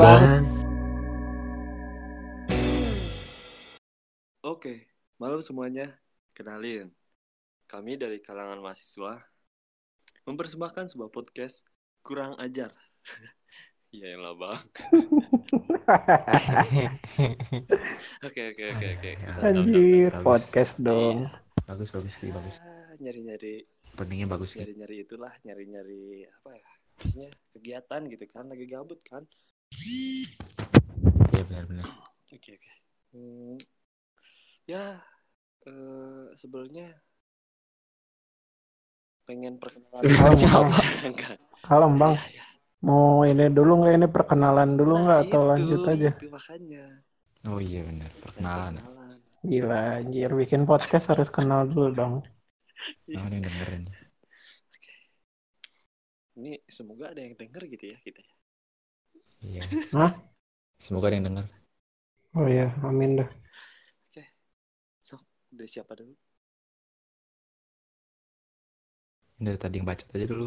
Bang. Oke, malam semuanya. Kenalin, kami dari kalangan mahasiswa mempersembahkan sebuah podcast kurang ajar. Iya lah bang. Oke oke oke oke. Anjir, Bagus. podcast dong. bagus bagus sih bagus Ah, Nyari-nyari, pentingnya bagus sih nyari-nyari itulah, nyari-nyari apa ya? Maksudnya kegiatan gitu kan, lagi gabut kan? Iya benar-benar Oke oke. Hmm, ya eh, sebenarnya pengen perkenalan. Enggak. Kalem Bang. Ya, ya. Mau ini dulu nggak ini perkenalan dulu Nah, nggak atau itu, lanjut aja? Itu makanya. oh iya benar perkenalan. Perkenalan. Gila anjir, bikin podcast harus kenal dulu dong. nah ini dengerin Oke. Ini semoga ada yang denger gitu ya kita. ya. Iya Hah? semoga ada yang denger Oh iya, amin dah. So, dari siapa dulu? ini dari tadi yang baca aja dulu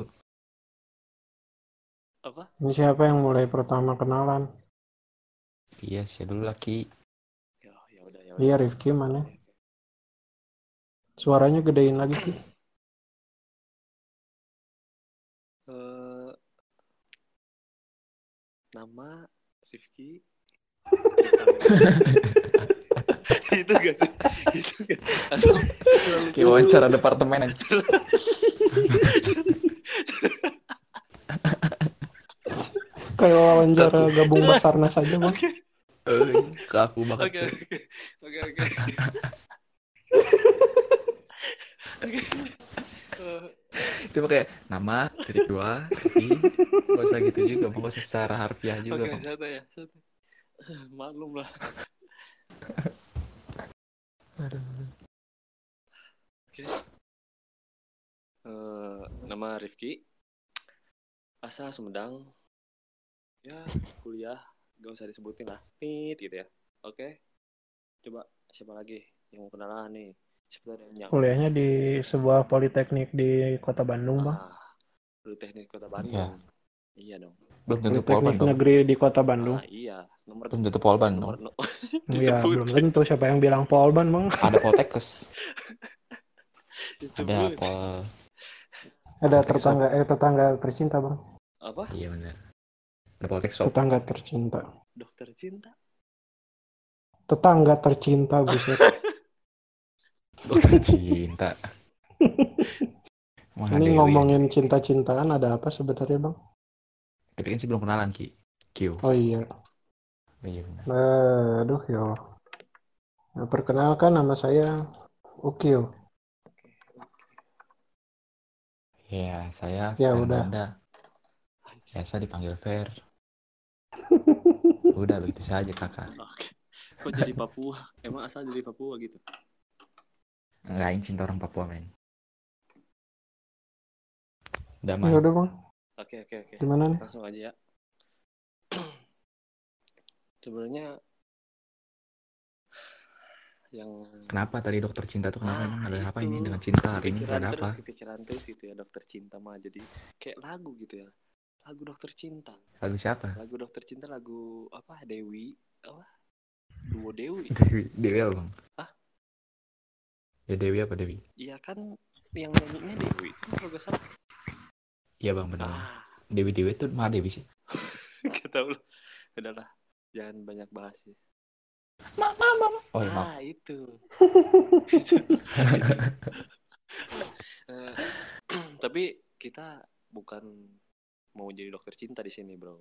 Apa? Ini siapa yang mulai pertama kenalan? iya sih dulu laki Ya, ya udah ya. Iya. Rifki mana? Suaranya gedein lagi sih. Nama Rifki. itu gak sih? Itu gak? Atau kayak wawancara departemen aja Kayak wawancara gabung Basarnas aja Bang. Oke, Eh, kaku banget oke, oke, oke, oke. Oke. Itu pakai nama titik dua i gak usah gitu juga usah secara harfiah juga Oke, santai ya. Eh, Maklum lah. Oke. Eh, nama Rifki. Asal Sumedang. Ya, kuliah. Gak usah disebutin lah. Nit gitu ya. Oke. Coba siapa lagi yang mau kenalan nih? Nyam? Kuliahnya di sebuah politeknik di Kota Bandung, Bang. Ah, Lu teknik kota Bandung. Iya dong. belum tentu polban Politeknik dong negeri di Kota Bandung. Ah, iya. Nomor belum tentu polban nomor dong no. Iya, belum tentu siapa yang bilang Polban, Bang. ada poltekkes ada Disebut. pol Ada Poltek tetangga eh tetangga tercinta, Bang. Apa? iya benar ada poltek shop Tetangga tercinta. Dokter cinta. Tetangga tercinta, buset. Dokter cinta Emang Ini Dewi. ngomongin cinta-cintaan ada apa sebenarnya, Bang? tapi kan sih belum kenalan ki Q Oh iya. Oh, iya benar Nah, aduh ya. Allah. Nah, perkenalkan nama saya Ukil. ya saya Ya, Fer udah. Biasa dipanggil Fer udah begitu saja kakak Oke. Kok jadi Papua? Emang asal dari Papua gitu? Enggak, Aing cinta orang Papua men Ya damai udah, Bang. Oke oke oke. Gimana nih? Langsung aja ya. Sebenarnya yang kenapa tadi dokter cinta tuh kenapa Ah, emang ada apa ini dengan cinta hari ini ada apa terus, kepikiran terus gitu ya dokter cinta mah jadi kayak lagu gitu ya. Lagu dokter cinta. lagu siapa Lagu dokter cinta lagu apa? Dewi apa? Duo Dewi. Dewi Dewi apa bang Ah? Ya Dewi apa Dewi Iya kan yang nyanyinya Dewi kan kalau gak salah. iya bang benar Ah, Dewi Dewi tuh mah Dewi sih gak tau lah. Udahlah, jangan banyak bahas ya. oh iya maaf Ah, itu. Eh, tapi kita bukan mau jadi dokter cinta di sini, bro.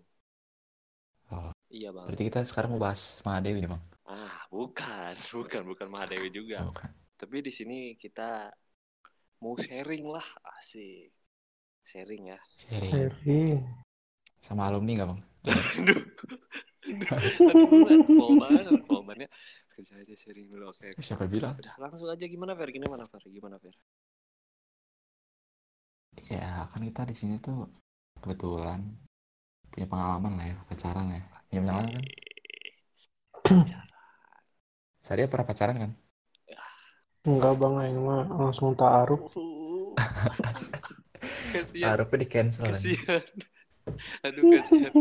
Oh. Iya, bang. berarti kita sekarang mau bahas Mahadewi nih bang Ah, bukan, bukan, bukan Mahadewi juga. Oh, bukan. Tapi di sini kita mau sharing lah, asik. Sharing ya. sharing Heri. sama alumni nggak bang Aduh. Polbannya kerja aja sharing dulu. Oke, siapa bilang Udah langsung aja gimana Fer? Gimana Fer? Gimana Fer? ya kan kita di sini tuh kebetulan punya pengalaman lah ya pacaran ya punya pengalaman kan Pacaran. saya pernah pacaran kan Enggak, Bang, aing mah langsung taaruf. Uh. kasihan, Taruhnya di cancel kasihan. Aduh kasihan.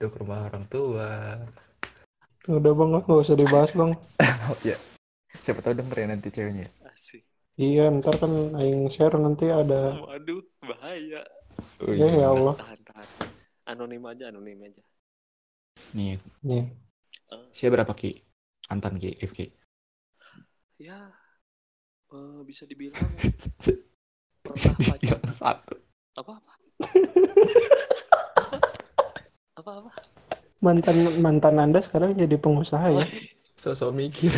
Tuh ke rumah orang tua. Udah bang, nggak usah dibahas bang. Oh ya. Siapa tahu denger ya nanti ceweknya. Asik. Iya, ntar kan aing share nanti ada. Waduh, bahaya. Oh, Ya ya Allah. Tahan, tahan. Anonim aja, anonim aja. Nih, Nih, Eh, siapa berapa Ki? Antan Ki, Rifki. ya, eh, bisa dibilang pernah pacar Yang satu. apa apa apa apa mantan mantan anda sekarang jadi pengusaha ya? Sosok mikir.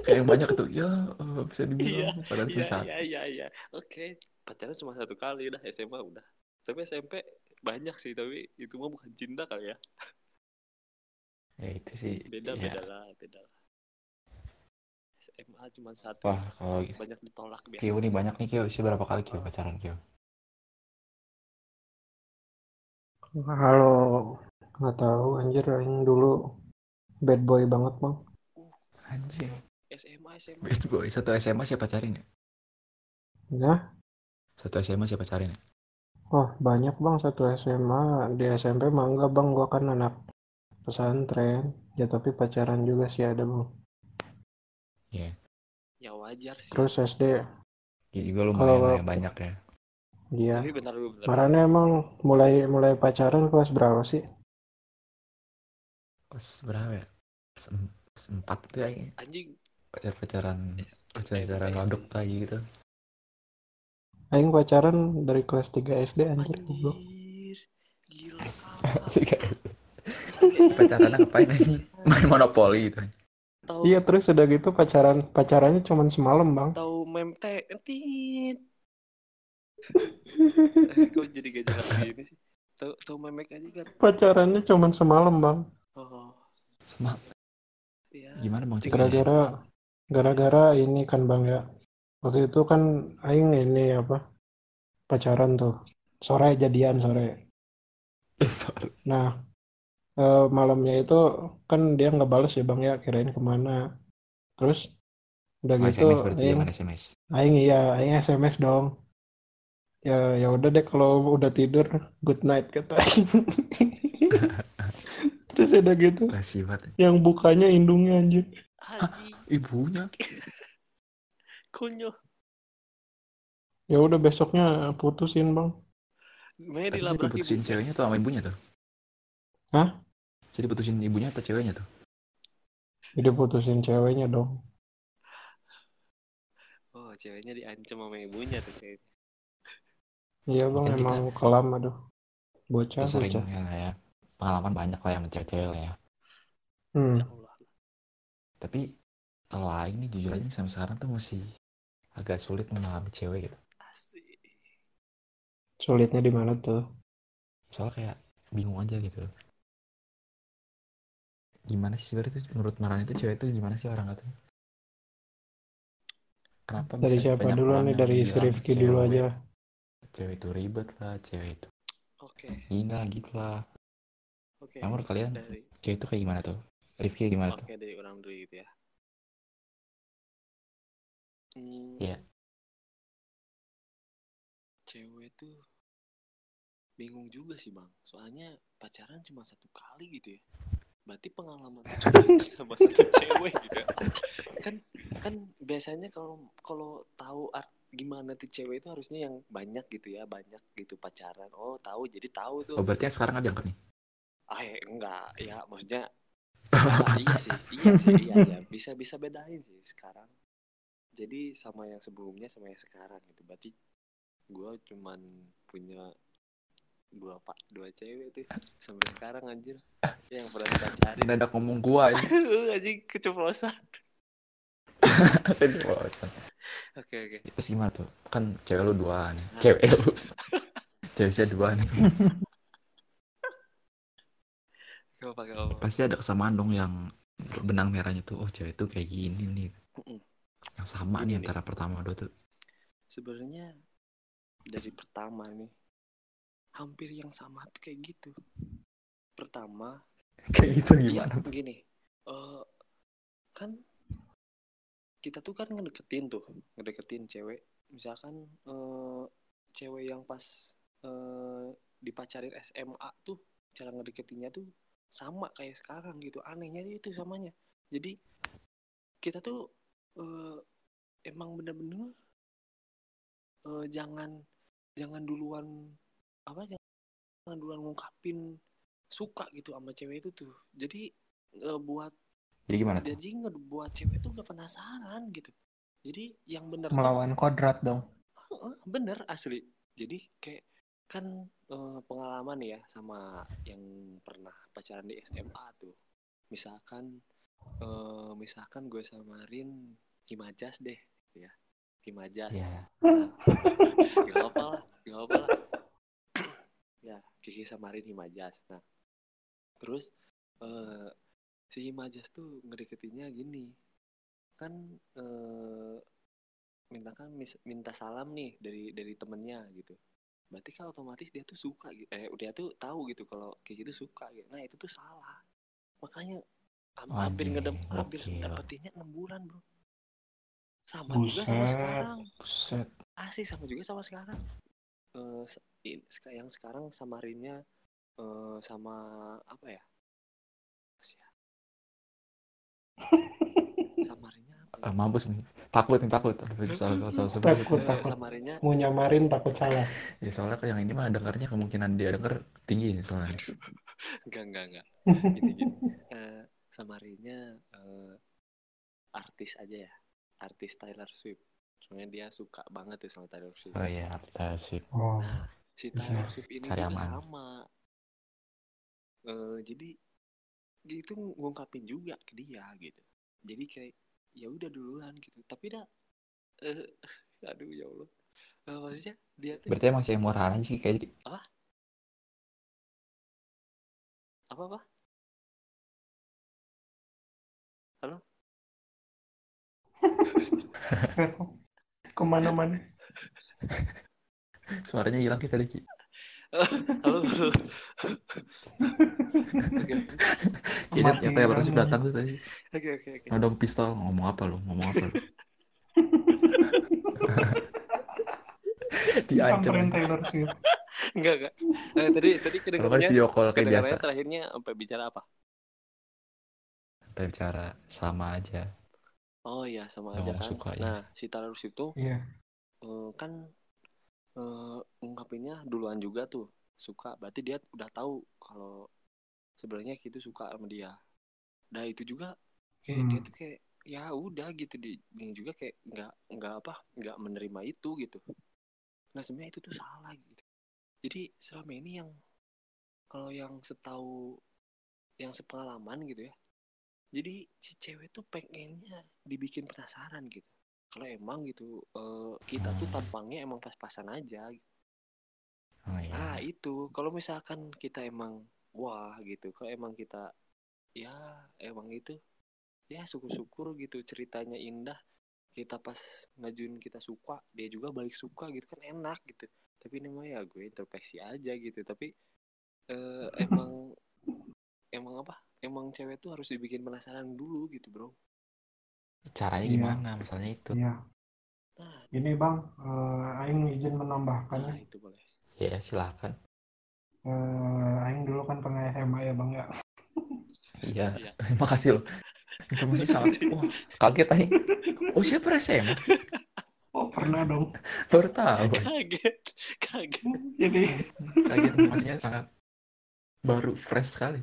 Kayak yang banyak tuh, ya eh, bisa dibilang padahal cuma iya satu. iya iya iya oke pacaran cuma satu kali udah SMA udah tapi SMP banyak sih tapi itu mah bukan cinta kali ya Ya itu sih. beda ya. beda lah beda lah SMA cuma satu Wah, kalau banyak ditolak biasa Kio nih banyak nih Kio, sih berapa kali Kio pacaran Kio? Halo, nggak tahu anjir aing dulu bad boy banget bang. Anjing. SMA SMA Bad boy. Satu SMA siapa pacarin ya? Ya, Satu SMA siapa pacarin ya? oh banyak bang satu SMA di SMP mah enggak bang, gua kan anak pesantren. Ya tapi pacaran juga sih ada bang. Iya. ya wajar sih Terus SD, Ya juga lumayan Kalau- ya, banyak ya. bentar dulu. Marane emang mulai mulai pacaran kelas berapa sih? Kelas berapa ya? Kelas empat tuh ya. anjing Pacar-pacaran, S- pacar-pacaran SMP. ngodok tuh gitu. Aing pacaran dari kelas 3 SD anjir goblok. anjir gila Pacaran ngapain aja? Main monopoli gitu. tahu Iya terus udah gitu pacaran pacarannya cuma semalam bang. tahu mem tit eh, kok jadi gak jelas gini sih tahu tahu memek aja kan Pacarannya cuma semalam bang. oh Semak. iya Gimana bang? Gara-gara gara-gara ini kan bang ya. Waktu itu kan Aing ini apa pacaran tuh sore jadian sore. Nah eh, malamnya itu kan dia nggak bales ya bang ya kirain ke mana. Terus udah Oh, gitu SMS berarti Aing zaman SMS. Aing iya Aing SMS dong. Ya ya udah deh kalau udah tidur good night kata Aing. Terus udah gitu yang bukanya indungnya anjir. anjing Ibunya. konyol Ya udah besoknya putusin bang. Makanya Tapi dilabrak diputusin ibunya. ceweknya tuh sama ibunya tuh. Hah? Jadi putusin ibunya atau ceweknya tuh? Jadi putusin ceweknya dong. Oh, ceweknya diancam sama ibunya tuh kayaknya. Iya bang Mungkin kita- emang kelam aduh. Bocah Ya, sering bocah. ya, lah ya. Pengalaman banyak lah yang cewek-cewek lah ya. Hmm. Tapi kalau Aing nih jujur aja nih, sampai sekarang tuh masih agak sulit memahami cewek gitu. Asik. Sulitnya di mana tuh? Soalnya kayak bingung aja gitu. Gimana sih sebenarnya tuh menurut Maran itu cewek itu gimana sih orang katanya? Kenapa Dari bisa siapa dulu nih dari si Rifki dulu cewek- aja. Cewek itu ribet lah, cewek itu Oke, gila gitu lah. oke. Nah, menurut kalian Dari cewek itu kayak gimana tuh? Rifki gimana tuh? oke dari orang dulu gitu ya. Hmm, Iya. Cewek tuh bingung juga sih bang. Soalnya pacaran cuma satu kali gitu ya. Berarti pengalaman cuma sama satu cewek gitu. ya. Kan kan biasanya kalau kalau tahu art gimana tuh cewek itu harusnya yang banyak gitu ya, banyak gitu pacaran. Oh tahu jadi tahu tuh. Oh berarti yang sekarang ada diangkat nih? Ah ya, enggak, ya maksudnya iya sih, iya sih, iya ya bisa bisa bedain sih sekarang. Jadi sama yang sebelumnya sama yang sekarang gitu. Berarti gue cuman punya dua pak dua cewek tuh sampai sekarang anjir yang pernah dipacarin Mendadak ngomong gua aja. anjing keceplosan oke oke Terus gimana tuh? Kan cewek lu dua nih. Cewek lu. cewek saya dua nih. gak apa gak apa Pasti ada kesamaan dong yang benang merahnya tuh. Oh cewek tuh kayak gini nih. Mm-mm. Yang sama Gini nih nih. antara pertama dua tuh. sebenarnya dari pertama nih hampir yang sama tuh kayak gitu pertama Kayak gitu Iya, gimana? gini. eh kan kita tuh kan ngedeketin tuh, ngedeketin cewek. Misalkan eh cewek yang pas eh, dipacarin SMA tuh cara ngedeketinnya tuh sama kayak sekarang gitu anehnya itu samanya jadi kita tuh eh, emang bener-bener eh, jangan jangan duluan apa jangan duluan ngungkapin suka gitu sama cewek itu tuh. Jadi eh, buat Jadi gimana tuh? jadi ngebuat cewek tuh gak penasaran gitu. Jadi yang bener tuh Melawan kodrat dong. Heeh, bener asli. Jadi kayak kan eh, pengalaman ya sama yang pernah pacaran di SMA tuh. Misalkan eh, misalkan gue samarin Himajas deh ya. Himajas Ya, gak apa lah gak apa lah ya Kiki samarin Himajas nah terus eh, si Himajas tuh ngedeketinnya gini. Kan eh, minta kan minta salam nih dari dari temennya gitu. Berarti kan otomatis dia tuh suka gitu. Eh dia tuh tahu gitu kalau kayak gitu suka gitu. Nah itu tuh salah. Makanya ham- hampir Anjing, ngedem hampir dapetinnya enam bulan bro. Sama juga sama Buset. sekarang. Buset. asli sama juga sama sekarang eh seka- yang sekarang samarinnya eh, sama apa ya ya. samarinnya apa ya? Ah, mampus nih. Takut nih, takut. Aduh, soal, soal, soal. Takut, takut. samarinnya Mau nyamarin takut salah. Ya soalnya kayak yang ini mah dengarnya kemungkinan dia denger tinggi nih soalnya. enggak enggak enggak gini gini Eh, samarinnya eh, artis aja ya artis Taylor Swift soalnya dia suka banget tuh sama Taylor Swift Oh iya, kita sih. Oh, Nah, si Bisa. Taylor Swift ini Cari juga aman. sama. Eh, jadi gitu ngungkapin juga ke dia gitu. Jadi kayak ya udah duluan gitu. Tapi dah eh aduh ya Allah. Eh, maksudnya dia tuh Berarti emang sih murahan aja sih kayak apa apa? Halo? ke mana-mana. suaranya hilang kita Diki. Halo, halo. Oke, Jadi Mati yang kamu. datang tuh tadi. oke, oke, oke. Nodong pistol, ngomong apa lu? Ngomong apa lu? Diancam. Taylor Swift. Enggak, enggak. Eh, tadi tadi Kalau kedengarannya video call kayak biasa. terakhirnya sampai bicara apa? Kita bicara sama aja. Oh iya sama aja kan. suka, iya. Nah, si Taylor Swift tuh Iya. eh, kan eh, ungkapinnya duluan juga tuh suka. Berarti dia udah tahu kalau sebenarnya gitu suka sama dia. Nah itu juga kayak Hmm. dia tuh kayak ya udah gitu di dia juga kayak nggak nggak apa nggak menerima itu gitu. Nah sebenarnya itu tuh salah gitu. Jadi selama ini yang kalau yang setahu yang sepengalaman gitu ya. Jadi si cewek tuh pengennya dibikin penasaran gitu. Kalau emang gitu eh, kita tuh tampangnya emang pas-pasan aja. Oh iya. Ah itu kalau misalkan kita emang wah gitu, kalau emang kita ya emang itu ya syukur-syukur gitu ceritanya indah kita pas ngajuin kita suka dia juga balik suka gitu kan enak gitu tapi ini mah ya gue introspeksi aja gitu tapi eh, emang emang apa emang cewek tuh harus dibikin penasaran dulu gitu bro Caranya Iya. gimana? Masalahnya itu. Iya. nah Ini Bang, eh, Aing izin menambahkan. nah itu boleh Ya silakan. Eh, Aing dulu kan pernah SMA ya Bang ya. Iya. Iya. Makasih loh. Informasi sangat. Wah, kaget aja. Oh siapa SMA? Oh pernah dong. Baru tahu. kaget kaget Jadi Kaget informasinya sangat baru fresh sekali.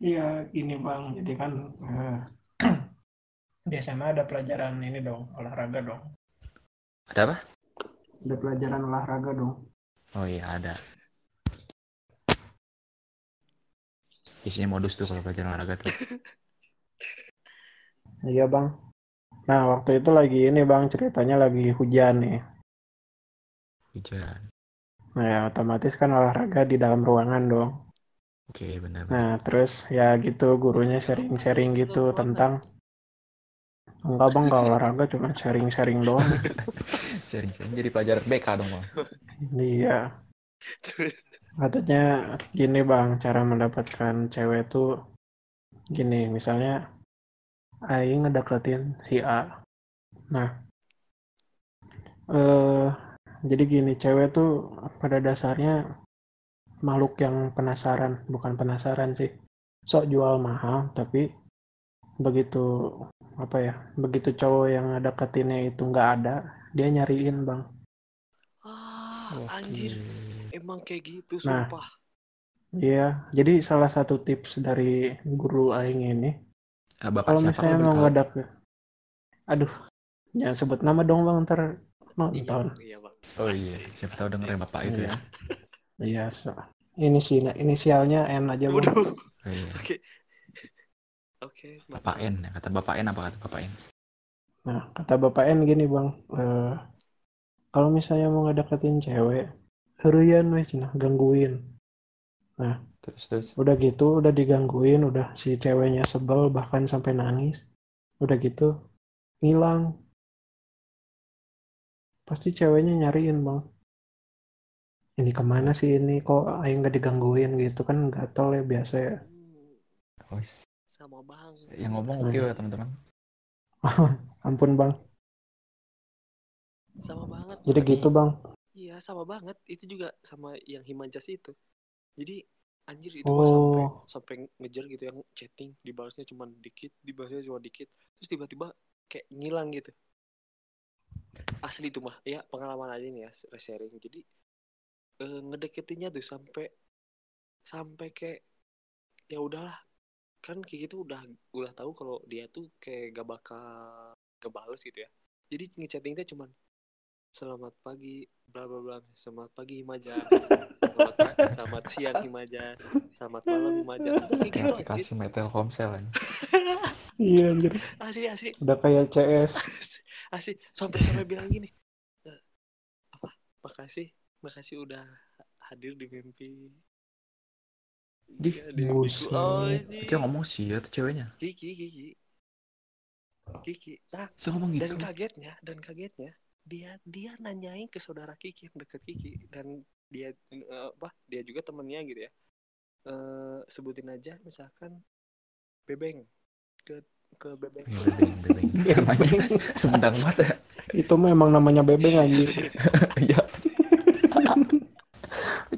Iya ini Bang. Jadi kan eh, di SMA ada pelajaran ini dong, olahraga dong. Ada apa? Ada pelajaran olahraga dong. Oh iya ada. Isinya modus tuh kalau pelajaran olahraga tuh. Iya Bang. Nah waktu itu lagi ini Bang ceritanya lagi hujan nih. Hujan. Nah ya otomatis kan olahraga di dalam ruangan dong. Oke benar. Nah terus ya gitu gurunya sharing-sharing gitu tentang Enggak bang, nggak olahraga, cuma sharing-sharing doang. Sering-sering jadi pelajaran BK dong bang. Iya, terus katanya gini bang, cara mendapatkan cewek tuh gini, misalnya Aing ngedeketin si A. Nah, eh jadi gini cewek tuh pada dasarnya makhluk yang penasaran bukan penasaran sih sok jual mahal tapi begitu apa ya begitu cowok yang deketinnya itu nggak ada dia nyariin bang Ah, Oke. anjir. Emang kayak gitu, Nah, sumpah. Iya, jadi salah satu tips dari guru Aing ini, Ah, bapak kalau siapa misalnya mau ngedak, aduh, jangan sebut nama dong bang, ntar Iya, nonton. Bang. Iya, Bang. Oh iya, siapa tahu denger ya bapak itu ya. Iya, so. ini sih inisialnya N aja. Waduh. Iya. Oke. Oke, Bapak N, ya. kata bapak N apa kata bapak N? Nah, kata Bapak N gini bang, eh, kalau misalnya mau ngedeketin cewek, herian weh cenah, gangguin. Terus terus. Udah gitu, udah digangguin, udah si ceweknya sebel bahkan sampai nangis. Udah gitu, ngilang. Pasti ceweknya nyariin bang. Ini ke mana sih ini kok aing nggak digangguin gitu kan gatel ya biasa ya. Oh, sama Bang. yang ngomong oke ya teman-teman. Ampun bang. Sama banget. Jadi gitu bang. Iya, sama banget. Itu juga sama yang Himajas itu. Jadi anjir itu mah sampai Oh, sampai ngejar gitu yang chatting dibalasnya cuma dikit, dibalasnya cuma dikit. Terus tiba-tiba kayak ngilang gitu. Asli itu mah. Ya, pengalaman aja nih ya sharing. Jadi eh, ngedeketinnya tuh sampai sampai kayak ya udahlah. Kan kayak gitu udah udah tahu kalau dia tuh kayak gak bakal kebales gitu ya. Jadi ngechattingnya cuman selamat pagi bla bla bla selamat pagi Himajas selamat, selamat siang Himajas selamat malam Himajas udah kayak gitu Kayak anjir. aplikasi My Telkomsel aja. iya anjir. asli asli. Udah kayak CS. asli, asli. sampai sampai bilang gini "Eh, apa? Makasih makasih udah hadir di mimpi Di- Iya, di. Buset. oh Itu yang ngomong sih atau ceweknya? Kiki Kiki Kiki nah Saya ngomong gitu. dan kagetnya dan kagetnya dia dia nanyain ke saudara Kiki yang deket Kiki dan dia eh, apa dia juga temennya gitu ya eh sebutin aja misalkan bebeng ke ke bebeng Ya, bebeng, bebeng. Namanya semendang banget ya. Itu mah emang namanya bebeng anjir. Iya.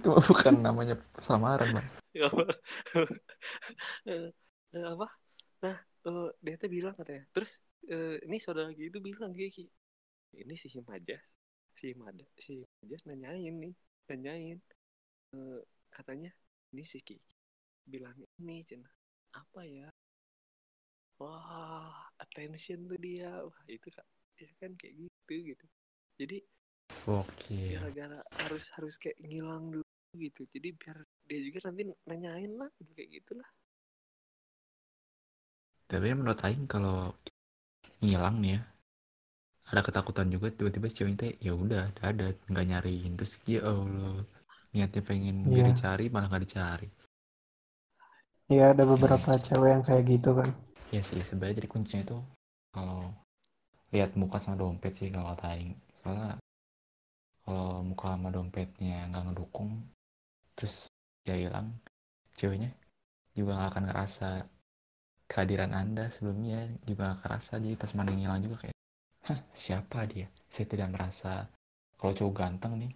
Itu bukan namanya samaran, Bang. Ya. Eh, apa nah eh, dia tuh bilang katanya terus eh, ini saudara Kiki itu bilang Kiki ini si Himajas si Himada si Himajas nanyain nih nanyain Eh, katanya ini si Kiki bilang ini cina apa ya wah attention tuh dia wah itu kak dia kan kayak gitu gitu jadi Oke. gara-gara harus harus kayak ngilang dulu gitu jadi biar dia juga nanti nanyain lah gitu kayak gitulah Tapi menurut Aing kalau ngilang nih ya, ada ketakutan juga tiba-tiba si cewek teh ya udah ada ada nggak nyariin terus ya Allah niatnya pengen Iya. biar dicari malah nggak dicari. Iya ada beberapa cewek yang kayak gitu kan. Ya sih sebenarnya jadi kuncinya itu kalau lihat muka sama dompet sih kalau Aing. Soalnya kalau muka sama dompetnya nggak ngedukung terus ya hilang. Ceweknya juga nggak akan ngerasa kehadiran anda sebelumnya juga nggak kerasa jadi pas mana ngilang juga kayak hah siapa dia? Saya tidak merasa kalau cowok ganteng nih.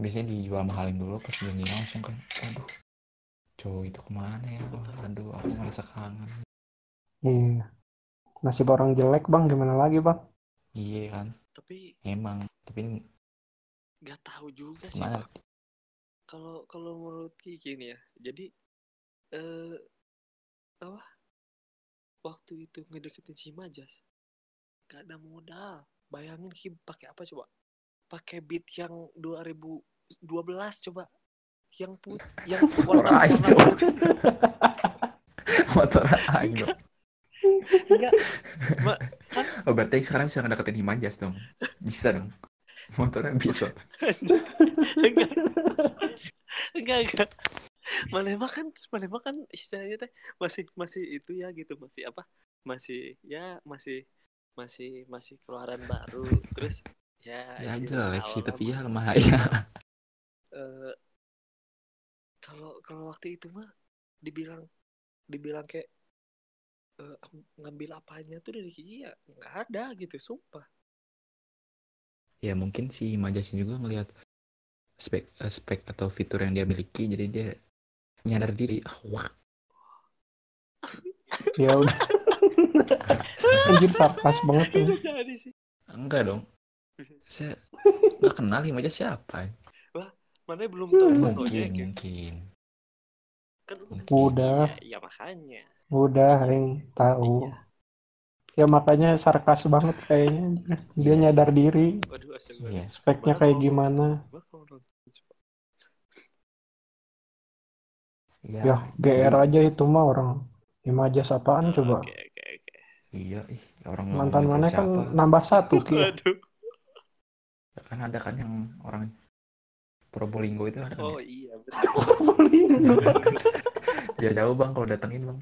Biasanya dijual mahalin dulu pas dia ngilang langsung kan aduh cowok itu ke mana ya? Aduh aku merasa kangen. Iya. Nasib orang jelek bang. Gimana lagi bang? iya kan? Tapi emang tapi nggak tahu juga sih Bang. Kalau kalau menurut Kiki nih ya jadi eh apa? Waktu itu ngedeketin si Majas gak ada modal. Bayangin Ki pakai apa coba? Pakai beat yang 2012 coba. Yang put yang Motor warna motor aing. Dong enggak. Ma, kan oh berarti sekarang bisa ngedeketin Himajas dong. Bisa dong motornya bisa. Enggak enggak enggak. Malema kan Malema kan istilahnya teh masih masih itu ya gitu masih apa masih ya masih masih masih keluaran baru. Terus ya ya gitu, jelek sih tapi ya lumayan. eh, kalau kalau waktu itu mah dibilang dibilang kayak am- ngambil apanya tuh dari Kiki ya nggak ada gitu sumpah ya mungkin si Majasnya juga ngelihat spek eh, spek atau fitur yang dia miliki jadi dia nyadar diri. Ah, wah. Ya udah. Anjir sarkas banget tuh. Bisa jadi sih. enggak dong. Saya nggak kenal si Majas siapa. Mana belum tahu mungkin mungkin. Kan udah. Ya, ya makanya. udah yang tahu. Iya. Ya makanya sarkas banget kayaknya dia nyadar diri Waduh iya speknya kayak gimana coba. iya ya GR aja itu mah orang Imajas apaan coba Oke oke oke. iya ih orang mantan ngomongin mana kan siapa. nambah satu Waduh. kan ada kan yang orang Probolinggo itu ada kan Oh ya? iya betul. ya jauh bang kalau datengin bang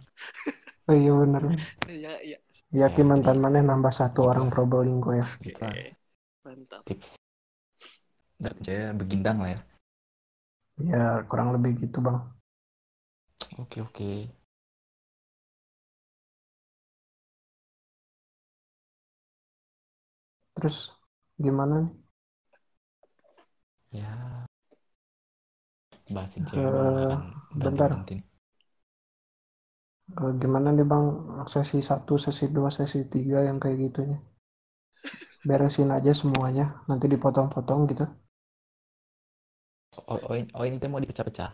oh, iya bener Ya ya. Yakin mantan mana nambah satu Gitu. orang Probolinggo ya Oke. Gitu lah. Mantap. tips nggak percaya begindang lah ya ya kurang lebih gitu bang oke oke terus gimana nih ya bahasin Eh, cewek kan bentar. Gimana nih bang? Sesi 1, sesi 2, sesi 3 yang kayak gitunya. Beresin aja semuanya. Nanti dipotong-potong gitu. Oh, oh, ini- oh ini tuh mau dipecah-pecah.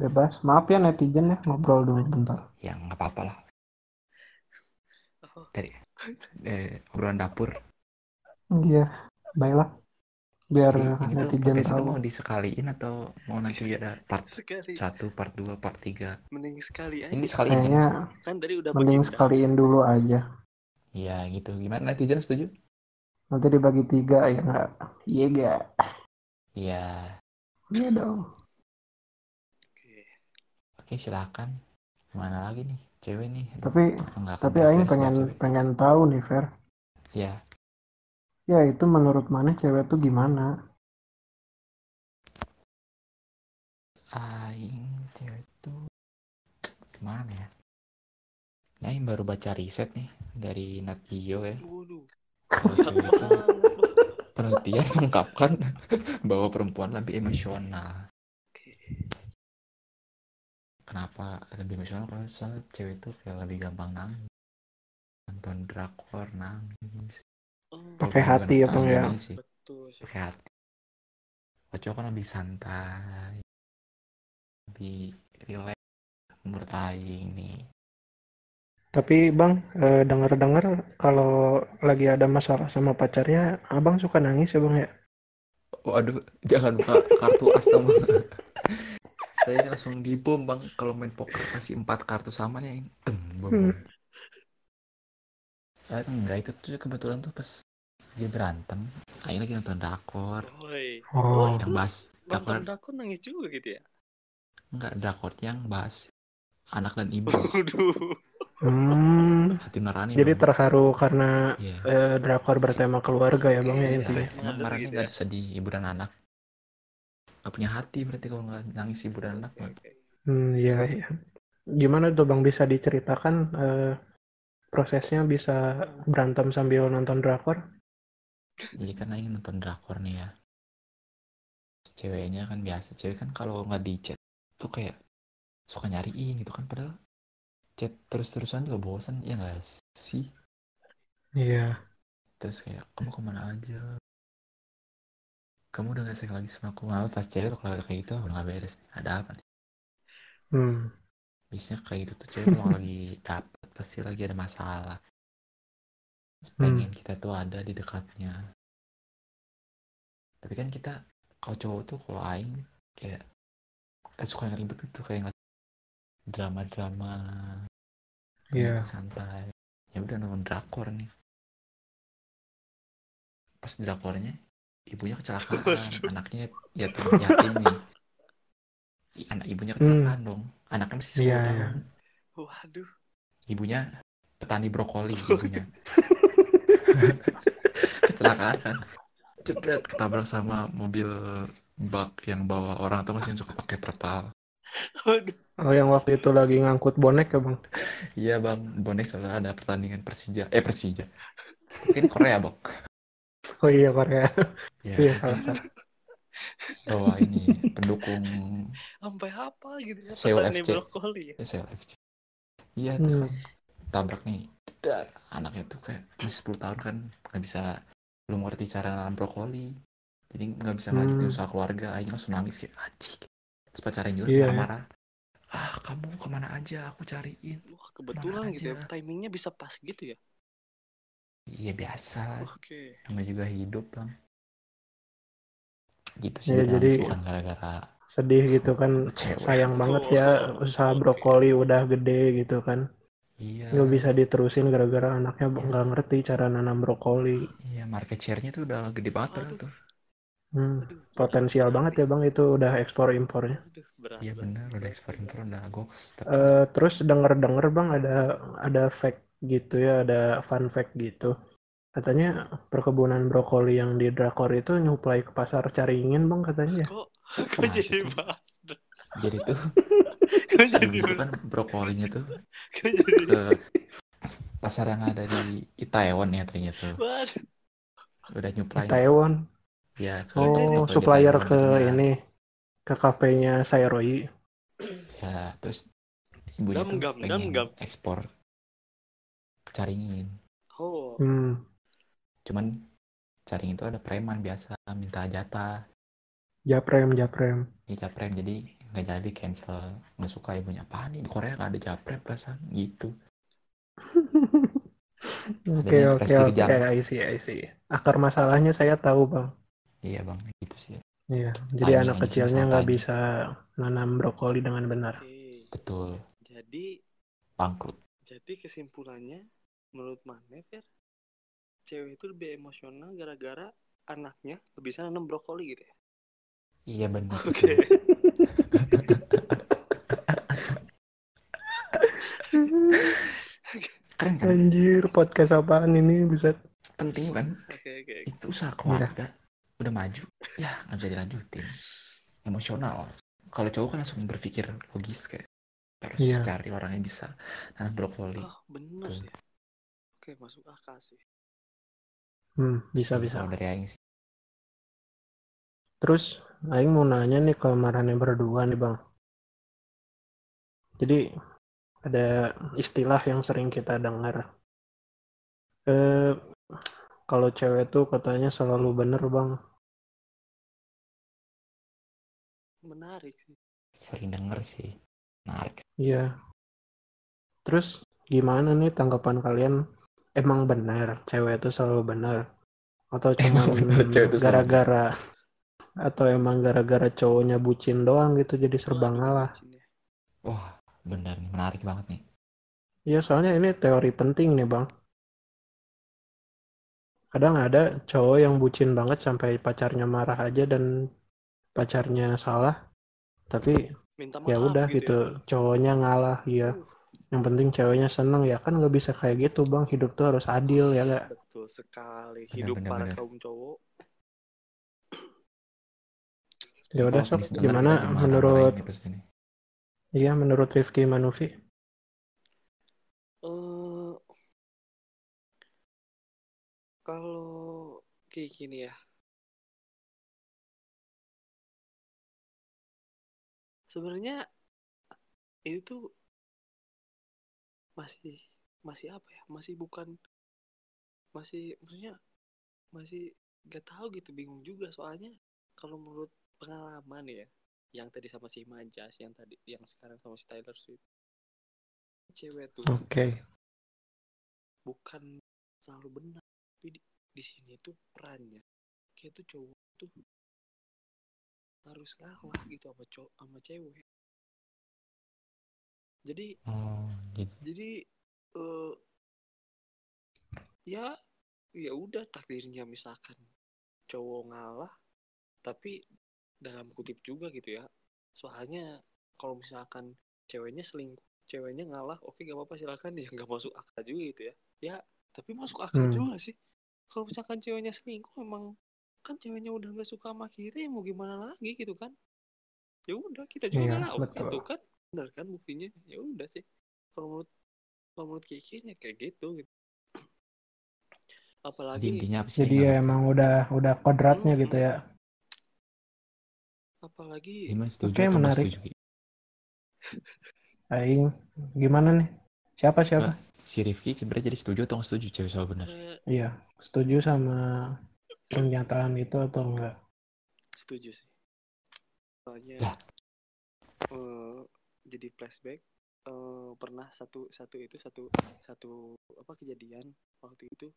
Bebas. Maaf ya netizen ya. Ngobrol dulu bentar. Ya nggak apa-apa lah. Oh. dari eh, obrolan dapur. Iya. Baiklah biar ini tuh netizen itu tahu. mau disekaliin atau mau nanti ada part Sekali. 1, part 2, part 3 Mending sekali aja. ini sekaliin kan? kayaknya Kan tadi udah mending sekaliin dulu aja. Iya gitu. Gimana? Netizen setuju? Nanti dibagi tiga ya nggak? Iya gak Iya. Iya dong. Oke. oke silakan. Mana lagi nih? Cewek nih. Tapi tapi Aing pengen cewek. pengen tahu nih Fer. Ya ya itu menurut mana cewek tuh gimana Aing cewek tuh gimana ya? Nah, Aing baru baca riset nih dari Nat Geo ya. Itu penelitian mengungkapkan bahwa perempuan lebih emosional. Oke. Kenapa lebih emosional? Karena soalnya cewek itu kayak lebih gampang nangis. Nonton drakor nangis. Oh, Pakai hati ya, Bang, ya? betul. Pakai hati. Cowok kan lebih santai. Lebih relax menurut Aing nih. tapi bang eh, dengar-dengar kalau lagi ada masalah sama pacarnya abang suka nangis ya bang ya Waduh, jangan buka kartu as dong. Saya langsung dibom bang kalau main poker kasih empat kartu sama nih. Tem, bom. Hmm. Ah, enggak itu tuh kebetulan tuh pas dia berantem. Aing lagi nonton drakor Woi. oh yang bahas drakor Nonton drakor nangis juga gitu ya? enggak drakor yang bahas anak dan ibu hmm, hati nurani jadi Bang. terharu karena Iya. eh, drakor bertema keluarga ya bang ya Oke, intinya iya. Emang kemarin gitu nggak ya. ada sedih ibu dan anak Gak punya hati berarti kalau nggak nangis ibu dan anak oke. hmm, iya iya gimana tuh bang bisa diceritakan eh, prosesnya bisa berantem sambil nonton drakor Jadi kan Aing nonton drakor nih ya. Ceweknya kan biasa. Cewek kan kalau nggak di chat tuh kayak suka nyariin gitu kan. Padahal chat terus-terusan juga bosan ya nggak sih? iya Terus kayak kamu ke mana aja? Kamu udah gak sayang lagi sama aku? Malah pas cewek kalau udah kayak gitu udah gak beres. Ada apa nih? hmm. Biasanya kayak gitu tuh cewek kalau lagi dapet pasti lagi ada masalah. Pengen kita tuh ada di dekatnya. Tapi kan kita kalau cowok tuh kalau aing kayak kayak suka yang ribet gitu kayak nggak drama-drama gitu, santai. Ya udah nonton drakor nih. Pas drakornya ibunya kecelakaan anaknya yatim yatim nih. Ih, anak ibunya kecelakaan dong. Anaknya masih 10 Hmm. Iya, iya. tahun. Waduh. ibunya petani brokoli ibunya. Kecelakaan. Kan jebret ketabrak sama mobil bak yang bawa orang tuh masih suka pakai terpal. Oh yang waktu itu lagi ngangkut bonek ya bang? Iya bang. Bonek soalnya ada pertandingan Persija. Eh Persija. Mungkin Korea bang. Oh iya Korea. ya Iya salah salah. Bahwa ini pendukung Sampai apa gitu ya? Petani FC. brokoli ya. SLFC iya terus Hmm. kan tabrak nih Dar, anaknya tuh kayak masih 10 tahun kan nggak bisa belum ngerti cara nanam brokoli jadi nggak bisa lanjutin Hmm. usaha keluarga akhirnya langsung nangis kayak acik terus pacarnya juga iya. marah-marah ah kamu ke mana aja aku cariin Wah, kebetulan gitu ya. Timingnya bisa pas gitu ya. iya biasa lah Oke. namanya juga hidup bang gitu sih Dan jadi- bukan gara-gara Sedih gitu kan. cewek Sayang banget ya usaha brokoli udah gede gitu kan. iya Nggak bisa diterusin gara-gara anaknya nggak ngerti cara nanam brokoli. iya market share-nya tuh udah gede banget Aduh. tuh Hmm. Potensial banget ya bang itu udah ekspor impornya. Iya bener udah ekspor impor udah goks tapi Eh, terus denger-denger bang ada ada fact gitu ya, ada fun fact gitu. Katanya perkebunan brokoli yang di Drakor itu nyuplai ke pasar Caringin bang katanya. ya? Kok kok Nah, jadi itu. bahas? jadi tuh Kok jadi kan brokolinya tuh kok jadi ke pasar yang ada di Itaewon ya ternyata tuh Waduh. udah nyuplai Taiwan. ya ke Oh, supplier ke. Nah, ini ke kafenya Sairoi. ya terus ibunya tuh Dam-gam, pengen ekspor ke Caringin Oh, Hmm. Cuman Caringin itu ada preman biasa minta jatah Japrem, Japrem. ya japrem jadi nggak jadi cancel nggak suka ibunya apa nih di Korea nggak ada japrem perasaan gitu Oke, oke, oke. I see, I see. Akar masalahnya saya tahu, Bang. iya bang gitu sih Iya, jadi Timing anak kecilnya nggak bisa nanam brokoli dengan benar. oke. betul Jadi bangkrut jadi kesimpulannya menurut Mane Fer, cewek itu lebih emosional gara-gara anaknya lebih bisa nanam brokoli gitu ya. iya benar Oke. keren kan Anjir, podcast apaan ini bisa? penting kan Oke, oke. itu usaha keluarga udah maju ya nggak bisa dilanjutin emosional kalau cowok kan langsung berpikir logis kayak harus Iya. cari orang yang bisa nanam brokoli Oh, bener Tuh. ya. Oke, masuk akal sih. Hmm, bisa bisa. kalau dari Aing sih Terus, Aing mau nanya nih ke marane berdua nih, Bang. Jadi, ada istilah yang sering kita dengar. Eh, kalau cewek tuh katanya selalu bener, Bang. Menarik sih. sering denger sih menarik Iya. Terus, gimana nih tanggapan kalian? Emang benar cewek itu selalu benar? Atau cuma benar gara-gara atau emang gara-gara cowoknya bucin doang gitu jadi serba ngalah? bucinnya. wah bener nih menarik banget nih Iya, soalnya ini teori penting nih, Bang. Kadang ada cowok yang bucin banget sampai pacarnya marah aja dan pacarnya salah, tapi Minta maaf ya udah gitu. gitu, cowoknya ngalah, iya. Uh, Yang penting ceweknya seneng ya kan nggak bisa kayak gitu, Bang. Hidup tuh harus adil ya gak? Betul sekali. Hidup bener, para bener. kaum cowok. Ya udah, Sob, denger, gimana menurut iya menurut Rifki Manufi? eh kalau kayak gini ya. Sebenarnya itu tuh masih masih apa ya? Masih bukan masih maksudnya masih gak tahu gitu bingung juga soalnya kalau menurut pengalaman ya yang tadi sama si Majas yang tadi yang sekarang sama si Tyler Swift cewek tuh Oke. bukan selalu benar tapi di, di sini tuh perannya kayak tuh cowok tuh harus ngalah gitu sama cowok sama cewek jadi oh gitu. jadi eh ya ya udah takdirnya misalkan cowok ngalah tapi dalam kutip juga gitu ya. Soalnya kalau misalkan ceweknya selingkuh ceweknya ngalah oke gak apa-apa silakan. Ya nggak masuk akal juga gitu ya. Ya tapi masuk akal Hmm. juga sih. Kalau misalkan ceweknya selingkuh emang kan ceweknya udah nggak suka sama kita ya mau gimana lagi gitu kan? Ya udah kita juga Iya, ngalah oke betul. gitu kan benar kan buktinya ya udah sih kalau menurut kalau menurut Kiki ya kayak gitu gitu Jadi apalagi intinya apa sih? Jadi ya emang udah udah kodratnya gitu ya. apalagi setuju Oke, atau nggak menarik. setuju? Aing gimana nih? Siapa siapa? Nggak, si Rifki sebenarnya jadi setuju atau nggak setuju cewek soal benar? eh, Iya, setuju sama pernyataan itu atau enggak? setuju sih soalnya Lah. Jadi flashback eh, pernah satu satu itu satu satu apa kejadian waktu itu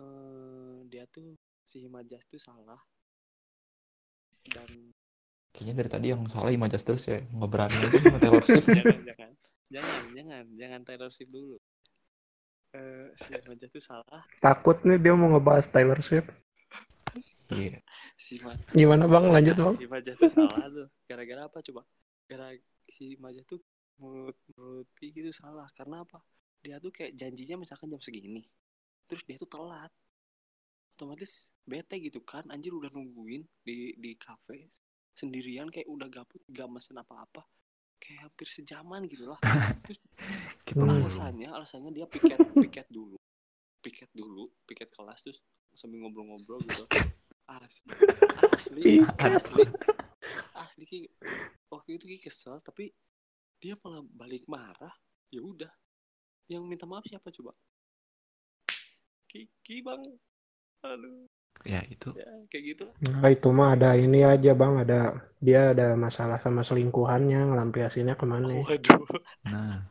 eh dia tuh si Himajas tuh salah dan Kayaknya dari tadi yang salah Imajas terus ya nggak berani aja sama Taylor Swift. jangan jangan jangan jangan jangan Taylor Swift dulu eh si Himajas tuh salah Takut nih dia mau ngebahas Taylor Swift. Iya. si Ma Gimana bang? Lanjut bang. si Majas tuh salah tuh gara-gara apa coba gara si Majas tuh menurut gitu salah. Karena apa? Dia tuh kayak janjinya misalkan jam segini terus dia tuh telat. Otomatis bete gitu kan. Anjir udah nungguin di di kafe sendirian kayak udah gabut gak mesen apa-apa. Kayak hampir sejaman gitu lah. Terus belum. alasannya alasannya dia piket piket dulu. Piket dulu piket kelas terus sambil ngobrol-ngobrol gitu. Asli asli asli. Asli Ki, waktu itu Ki kesel tapi dia malah balik marah. Ya udah. Yang minta maaf siapa coba? Kiki bang. Aduh. Ya itu. Ya kayak gitu. Nah, itu mah ada ini aja bang, ada dia ada masalah sama selingkuhannya, ngelampiasinnya ke mana? waduh. Nah.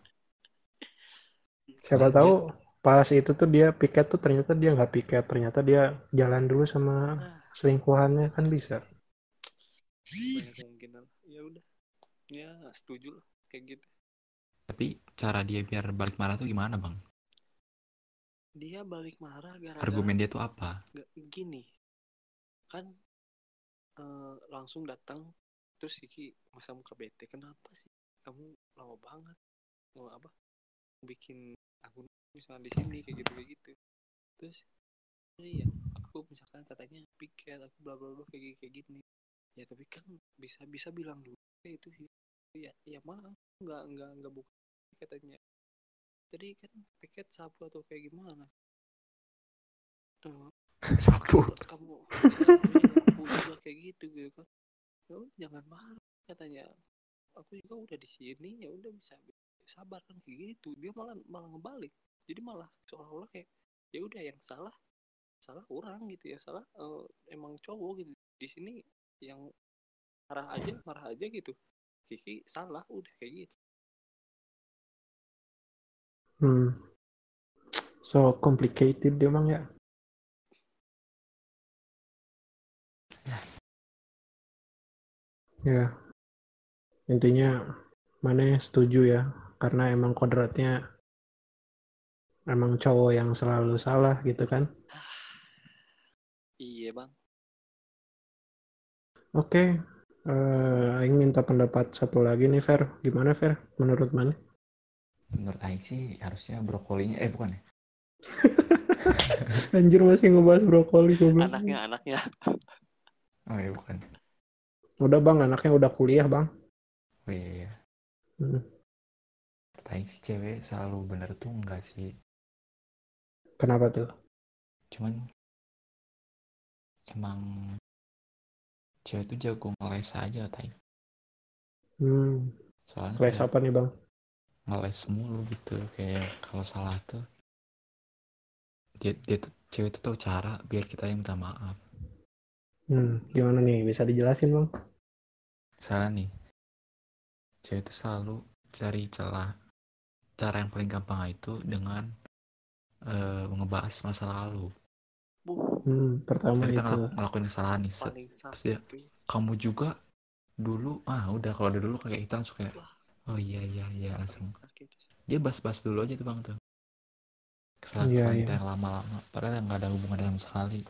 Siapa lanjut. tahu pas itu tuh dia piket tuh ternyata dia nggak piket, ternyata dia jalan dulu sama nah. selingkuhannya. Kan bisa. banyak ya udah ya setuju lah kayak gitu. Tapi cara dia biar balik marah tuh gimana bang? dia balik marah gara-gara Argumen dia tuh apa? gini. Kan eh, langsung datang terus Kiki masa muka bete kenapa sih? Kamu lama banget. Mau apa? Bikin akun misalnya di sini kayak gitu kayak gitu. Terus "Oh iya aku misalkan katanya piket aku bla bla bla kayak kayak gini. Ya tapi kan bisa bisa bilang dulu kayak itu sih ya ya maaf nggak nggak nggak buka katanya jadi kan piket sapu atau kayak gimana? Eh, Sapu. buat kamu ya, juga kayak gitu gitu kan. Ya udah, jangan marah katanya. Aku juga udah di sini ya udah bisa sabar kan kayak gitu. Dia malah malah ngebalik. Jadi malah seolah-olah kayak ya udah yang salah salah orang gitu ya salah eh, emang cowok gitu. Di sini yang marah aja marah aja gitu Kiki salah udah kayak gitu Hmm. So complicated dia bang ya. Ya. Intinya mana setuju ya karena emang kodratnya emang cowok yang selalu salah gitu kan. iya bang Oke. Eh, Aing minta pendapat satu lagi nih Fer. Gimana Fer? Menurut mana? Menurut Aing sih harusnya brokolinya eh bukan ya? Anjir masih ngebahas brokoli goblok. anaknya anaknya Oh iya bukan. Udah bang, anaknya udah kuliah bang. Oh iya iya. Hmm. Menurut Aing sih cewek selalu bener tuh enggak sih. Kenapa tuh? Cuman emang cewek tuh jago ngeles aja Aing. Hmm. Soalnya Les kayak apa nih bang? ngeles mulu gitu kayak kalau salah tuh dia dia tuh cewek tuh tahu cara biar kita yang minta maaf. Hmm. Gimana nih? Bisa dijelasin bang? Salah nih. Cewek itu selalu cari celah. Cara yang paling gampang itu dengan eh, ngebahas masa lalu. Bu Hmm. Pertama Kita itu. ngelak- ngelakuin kesalahan nih. Terus tuh kamu juga dulu, ah udah kalau ada dulu kayak kita langsung kayak, oh iya iya iya langsung. Dia bahas-bahas dulu aja tuh bang tuh. Iya, Kesalahan-kesalahan iya. kita yang lama-lama. Padahal nggak ada hubungannya sama sekali.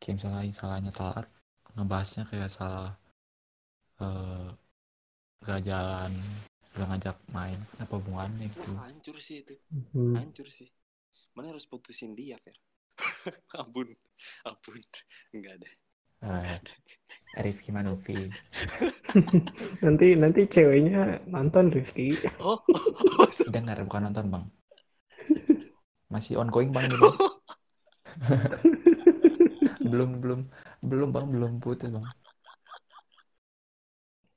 Kayak misalnya salahnya telat, ngebahasnya kayak salah eh gak jalan, gak ngajak main, apa hubungannya gitu. Wah, hancur sih itu Hmm. hancur sih mana harus putusin dia Fer ampun. Ampun. Enggak ada Eh, Rifki Manufi. Nanti nanti ceweknya nonton Rifki. oh, oh, Dengar bukan nonton bang. masih ongoing bang ini bang. Belum belum belum bang belum putus bang.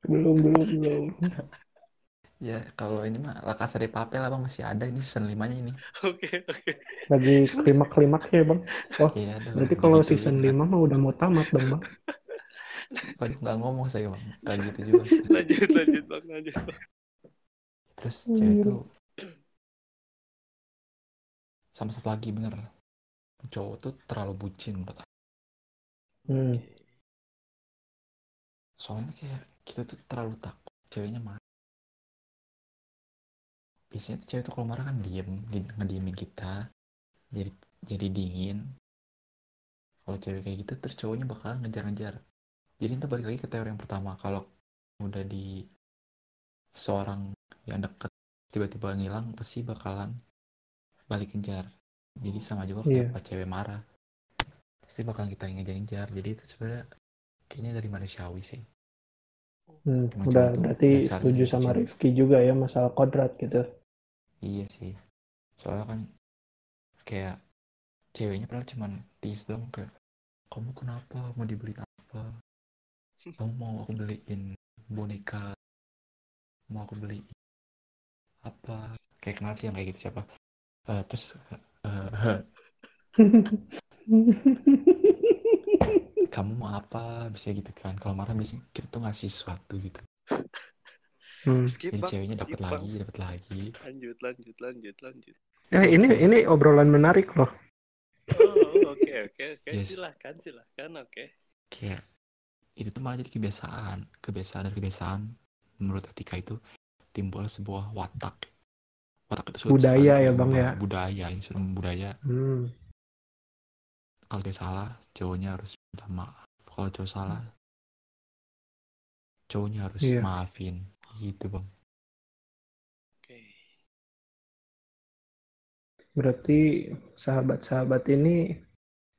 Belum belum belum ya kalau ini mah La Casa de Papel lah bang masih ada ini season 5 nya ini Oke, oke. lagi klimak klimaknya bang oh iya berarti kalau Begitu season juga. 5 mah udah mau tamat dong bang Waduh, nggak ngomong saya bang kayak gitu juga Lanjut, lanjut, Bang. Lanjut, Bang. terus cewek itu sama satu lagi bener cowok tuh terlalu bucin menurut aku. hmm. soalnya kayak kita tuh terlalu takut ceweknya marah biasanya tuh cewek tuh kalau marah kan diem di- ngediemin kita jadi jadi dingin. Kalau cewek kayak gitu terus cowoknya bakalan ngejar-ngejar. Jadi kita balik lagi ke teori yang pertama kalau udah di seorang yang deket tiba-tiba ngilang pasti bakalan balik ngejar. Jadi sama juga kayak Iya. pas cewek marah pasti bakalan kita ngejar-ngejar. Jadi itu sebenarnya kayaknya dari manusiawi sih. Hmm, udah berarti setuju sama Rifki juga ya masalah kodrat gitu Iya sih. Soalnya kan kayak ceweknya padahal cuman tease dong kayak kamu kenapa mau dibeliin apa? Kamu mau aku beliin boneka? Mau aku beliin apa? Kayak kenal sih yang kayak gitu siapa? Eh, terus eh, kamu mau apa? Bisa gitu kan. Kalau marah biasanya kita tuh ngasih sesuatu gitu. Hmm. Skip, Jadi Bang. ceweknya Skip, dapat Bang. lagi, dapat lagi. Lanjut, lanjut, lanjut, lanjut. Eh ini Oke. ini obrolan menarik loh. Oh, oke, oke, oke. Silahkan, silahkan, oke. kayak itu tuh malah jadi kebiasaan kebiasaan dan kebiasaan menurut etika itu timbul sebuah watak watak itu suatu Budaya ya. Bang, ya? budaya sudah budaya Hmm. kalau dia salah cowoknya harus minta maaf kalau cowok salah cowoknya harus Iya. maafin gitu bang Oke. Berarti sahabat-sahabat ini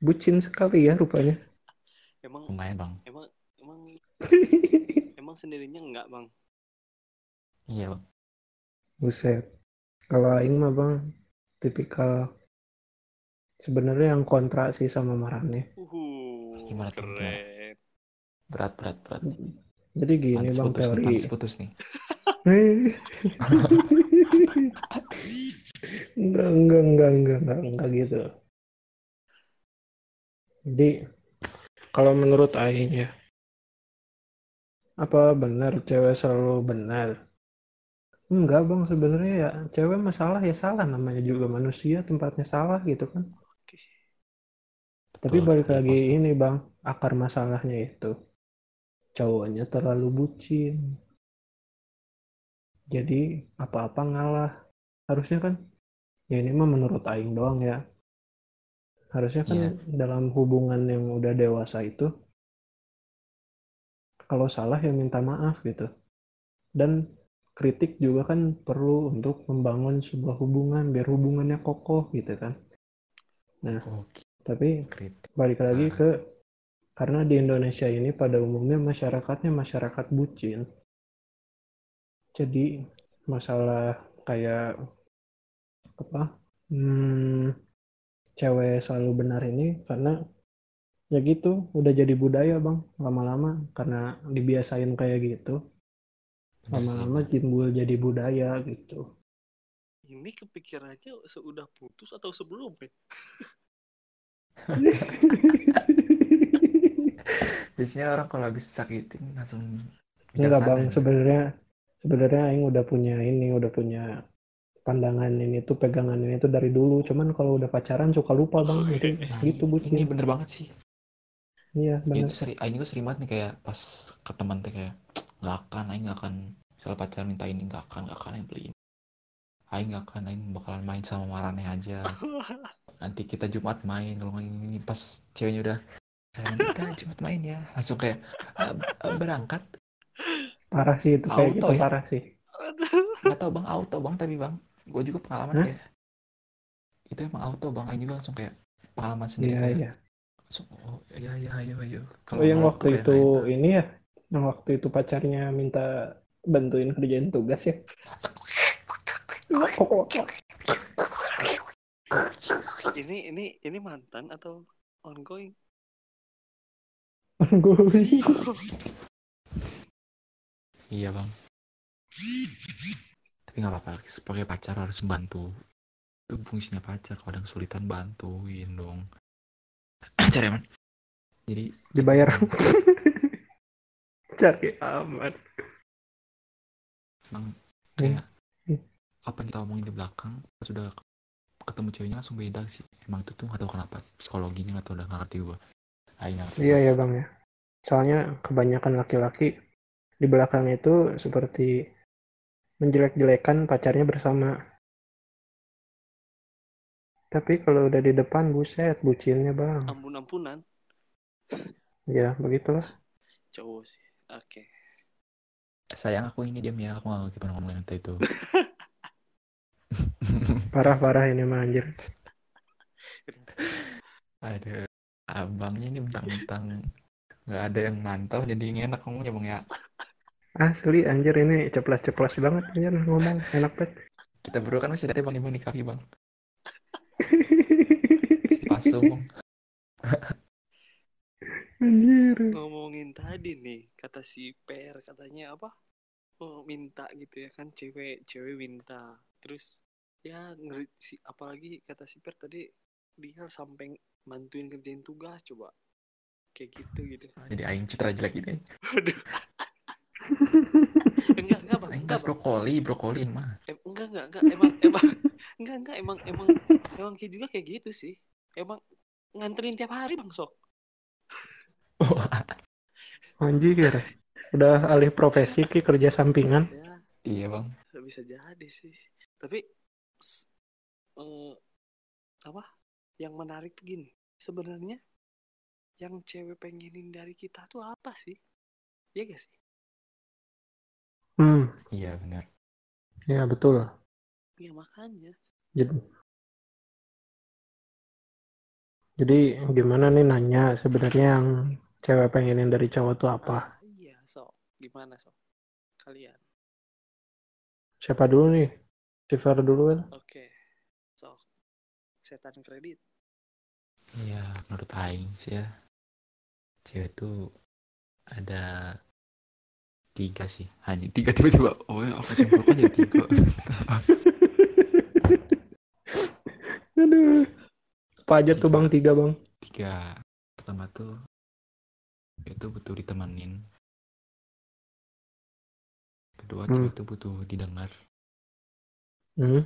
bucin sekali ya rupanya. Emang, lumayan bang emang, emang, emang sendirinya enggak, Bang? iya bang Buset. Kalau Aing mah bang, tipikal sebenarnya yang kontra sih sama Marane. Uhuh, Gimana tuh, gimana? keren. berat berat berat Jadi gini pantas bang putus nih teori. pantas putus nih enggak, enggak, enggak, enggak, enggak, enggak gitu. Jadi kalau menurut Aing ya, apa benar cewek selalu benar? Enggak bang, sebenarnya ya cewek masalah ya salah namanya juga manusia tempatnya salah gitu kan. Oke. Tapi Betul balik lagi pasti. ini bang, akar masalahnya itu cowoknya terlalu bucin. Jadi apa-apa ngalah. Harusnya kan, ya ini mah menurut Aing doang ya. Harusnya kan Iya. dalam hubungan yang udah dewasa itu, kalau salah ya minta maaf gitu. Dan kritik juga kan perlu untuk membangun sebuah hubungan biar hubungannya kokoh gitu kan. oke Tapi kritik balik lagi Parah. ke karena di Indonesia ini pada umumnya masyarakatnya masyarakat bucin. Jadi masalah kayak apa? Hmm, cewek selalu benar ini karena ya gitu udah jadi budaya bang lama-lama karena dibiasain kayak gitu lama-lama timbul jadi budaya gitu Ini kepikirannya seudah putus atau sebelum ya? biasanya orang kalau habis sakitin langsung Enggak bijaksana bang, nih. sebenarnya sebenarnya Aing udah punya ini, udah punya pandangan ini tuh pegangan ini tuh dari dulu. Cuman kalau udah pacaran suka lupa bang, jadi Nah, gitu ini bucin. bener banget sih Iya Ya, benar. itu sering Aing juga sering banget nih kayak pas ke teman tuh kayak nggak akan Aing nggak akan misal pacar minta ini nggak akan nggak akan Aing beliin Aing nggak akan Aing bakalan main sama Marane aja nanti kita Jumat main kalau ini pas ceweknya udah "Eh, nanti kita Jumat main ya langsung kayak "Ah, ah, berangkat Parah sih itu kayak Auto gitu ya? parah sih. Nggak tahu bang auto bang tapi bang gue juga pengalaman Hah? kayak itu emang auto bang Aing juga langsung kayak pengalaman sendiri Iya iya. langsung oh iya iya ayo ayo Oh yang waktu kayak itu main. ini ya, yang waktu itu pacarnya minta bantuin kerjain tugas ya. ini ini ini mantan atau ongoing? Gue Iya bang. Tapi nggak apa-apa. Sebagai pacar harus bantu. Itu fungsinya pacar. Kalau ada kesulitan bantuin dong. Cari aman. Jadi dibayar. Cari aman. emang kayak Hmm. apa yang kita omongin di belakang sudah ketemu ceweknya langsung beda sih. Emang itu tuh nggak tahu kenapa. Psikologinya tahu udah nggak ngerti gua. Aing nggak ngerti. Iya ya bang ya. Soalnya kebanyakan laki-laki di belakang itu seperti menjelek-jelekan pacarnya bersama. Tapi kalau udah di depan buset bucinnya bang. Ampun-ampunan Ya begitulah. cowok sih. Oke. Sayang aku ini diam ya. Aku nggak gimana ngomong yang itu. Parah-parah ini mah anjir. Ada abangnya ini mentang-mentang nggak ada yang mantau jadi enak ngomongnya bang ya. Asli anjir ini ceplas-ceplas banget anjir ngomong enak banget. Kita berdua kan masih ada bang bang di kaki bang. Pasung bang. anjir. Ngomongin tadi nih, kata si Per katanya apa? Oh, minta gitu ya kan cewek cewek minta. Terus ya ngeri si apalagi kata si Per tadi dia sampai bantuin kerjain tugas coba. Kayak gitu gitu. Jadi aing citra jelek ini. Waduh. enggak enggak bang enggak brokoli, brokoli mah. Em- enggak enggak enggak emang emang enggak enggak emang emang emang kayak juga kayak gitu sih emang nganterin tiap hari bang sok Anjir. Udah alih profesi ki kerja sampingan. ya iya bang. bisa jadi sih tapi eh, apa yang menarik tuh gini sebenarnya yang cewek pengenin dari kita tuh apa sih Iya gak sih Hmm, Iya benar. ya betul. ya makanya Jadi, jadi gimana nih nanya sebenarnya yang cewek pengenin dari cowok tuh apa? Ah, iya sok gimana sok kalian Siapa dulu nih? Shiver dulu kan? oke sok setan kredit Iya menurut aing sih ya. Cewek tuh ada tiga sih. Hanya tiga tiba-tiba. Oh ya aku simpulkan jadi tiga. Aduh. Apa aja tuh bang tiga bang? tiga. Pertama tuh itu butuh ditemenin. Kedua Hmm. cewek itu butuh didengar. Hmm?